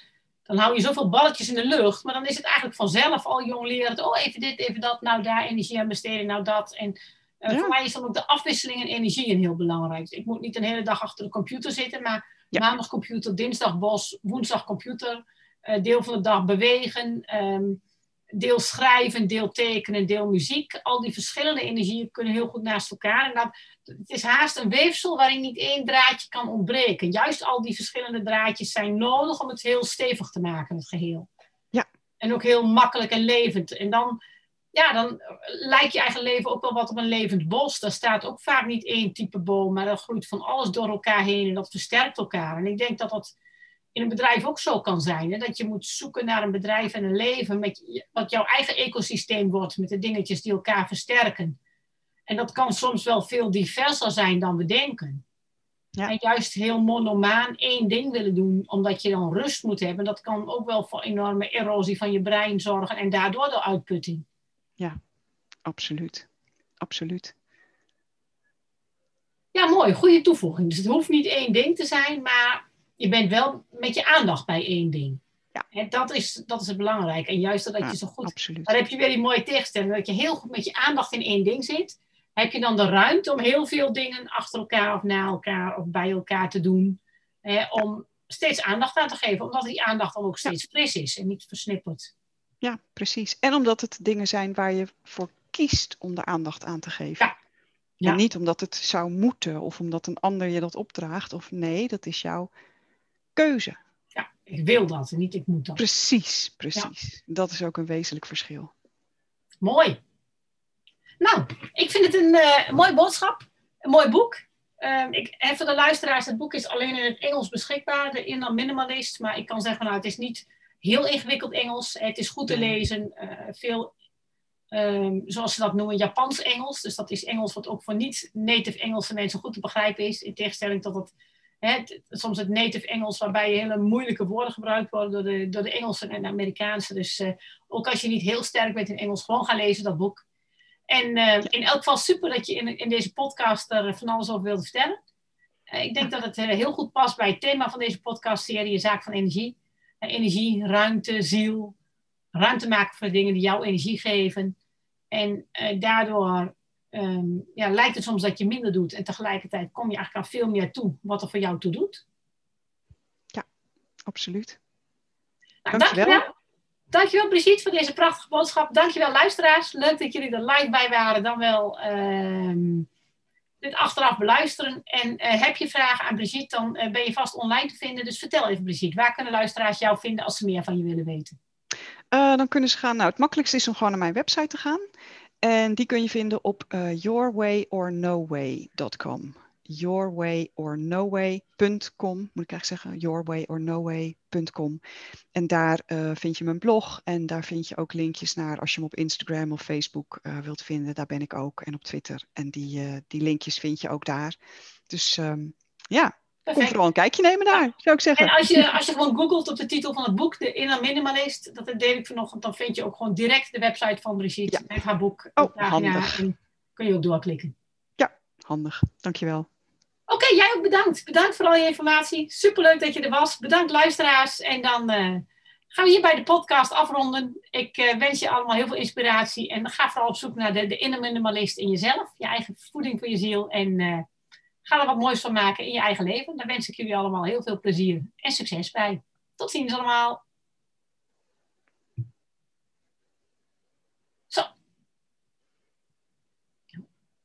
Dan hou je zoveel balletjes in de lucht, maar dan is het eigenlijk vanzelf al jong leren. Oh, even dit, even dat, nou daar energie aan besteden, nou dat. En uh, Voor mij is dan ook de afwisseling en energie een heel belangrijk. Ik moet niet een hele dag achter de computer zitten, maar maandag computer, dinsdag bos, woensdag computer. Uh, deel van de dag bewegen, um, deel schrijven, deel tekenen, deel muziek. Al die verschillende energieën kunnen heel goed naast elkaar. En dat, het is haast een weefsel waarin niet één draadje kan ontbreken. Juist al die verschillende draadjes zijn nodig om het heel stevig te maken, het geheel.
Ja.
En ook heel makkelijk en levend. En dan ja, dan lijkt je eigen leven ook wel wat op een levend bos. Daar staat ook vaak niet één type boom, maar er groeit van alles door elkaar heen en dat versterkt elkaar. En ik denk dat dat in een bedrijf ook zo kan zijn. Hè? Dat je moet zoeken naar een bedrijf en een leven met, wat jouw eigen ecosysteem wordt, met de dingetjes die elkaar versterken. En dat kan soms wel veel diverser zijn dan we denken. Ja. En juist heel monomaan één ding willen doen, omdat je dan rust moet hebben, dat kan ook wel voor enorme erosie van je brein zorgen en daardoor de uitputting.
Ja, absoluut. Absoluut.
Ja, mooi. Goede toevoeging. Dus het hoeft niet één ding te zijn, maar je bent wel met je aandacht bij één ding. Ja. En dat is, dat is het belangrijk. En juist dat je zo goed...
Absoluut.
Dan heb je weer die mooie tegenstelling. Dat je heel goed met je aandacht in één ding zit. Heb je dan de ruimte om heel veel dingen achter elkaar of na elkaar of bij elkaar te doen. Hè, om steeds aandacht aan te geven. Omdat die aandacht dan ook steeds fris is en niet versnipperd.
Ja, precies. En omdat het dingen zijn waar je voor kiest om de aandacht aan te geven. Ja. ja. En niet omdat het zou moeten of omdat een ander je dat opdraagt. Of nee, dat is jouw keuze.
Ja, ik wil dat, niet ik moet dat.
Precies, precies. Dat is ook een wezenlijk verschil.
Mooi. Nou, ik vind het een uh, mooi boodschap. Een mooi boek. Uh, ik, en voor de luisteraars, het boek is alleen in het Engels beschikbaar. De Inner Minimalist. Maar ik kan zeggen, nou, het is niet heel ingewikkeld Engels. Het is goed te lezen. veel, ehm, zoals ze dat noemen, Japans Engels. Dus dat is Engels wat ook voor niet-native Engelse mensen goed te begrijpen is. In tegenstelling tot het soms het native Engels, waarbij hele moeilijke woorden gebruikt worden door de, door de Engelsen en de Amerikaanse. Dus uh, ook als je niet heel sterk bent in Engels, gewoon gaan lezen dat boek. En uh, in elk geval super dat je in, in deze podcast er van alles over wilde vertellen. Uh, ik denk dat het heel goed past bij het thema van deze podcastserie, Zaak van Energie. energie, ruimte, ziel. Ruimte maken voor de dingen die jou energie geven. En daardoor Ehm, ja, lijkt het soms dat je minder doet. En tegelijkertijd kom je eigenlijk aan veel meer toe wat er voor jou toe doet.
Ja, absoluut.
Nou, dankjewel. dankjewel. Dankjewel Brigitte voor deze prachtige boodschap. Dankjewel luisteraars. Leuk dat jullie er live bij waren. Dan wel uh, dit achteraf beluisteren. En uh, heb je vragen aan Brigitte, dan uh, ben je vast online te vinden. Dus vertel even Brigitte, waar kunnen luisteraars jou vinden als ze meer van je willen weten?
Uh, dan kunnen ze gaan, nou het makkelijkste is om gewoon naar mijn website te gaan. En die kun je vinden op uh, yourwayornoway.com. Yourwayornoway.com, moet ik eigenlijk zeggen, yourwayornoway.com. En daar uh, vind je mijn blog en daar vind je ook linkjes naar als je me op Instagram of Facebook uh, wilt vinden. Daar ben ik ook en op Twitter. En die, die linkjes vind je ook daar. Dus um, ja. Kom vooral een kijkje nemen daar, zou ik zeggen.
En als je, als je gewoon googelt op de titel van het boek, De Inner Minimalist, dat deel ik vanochtend, dan vind je ook gewoon direct de website van Brigitte ja. met haar boek.
Oh, handig. En
kun je ook doorklikken.
Ja, handig. Dankjewel.
Oké, okay, jij ook bedankt. Bedankt voor al je informatie. Superleuk dat je er was. Bedankt luisteraars. En dan uh, gaan we hier bij de podcast afronden. Ik uh, wens je allemaal heel veel inspiratie. En ga vooral op zoek naar de, de inner minimalist in jezelf. Je eigen voeding voor je ziel. En... Uh, Ga er wat moois van maken in je eigen leven. Daar wens ik jullie allemaal heel veel plezier en succes bij. Tot ziens allemaal.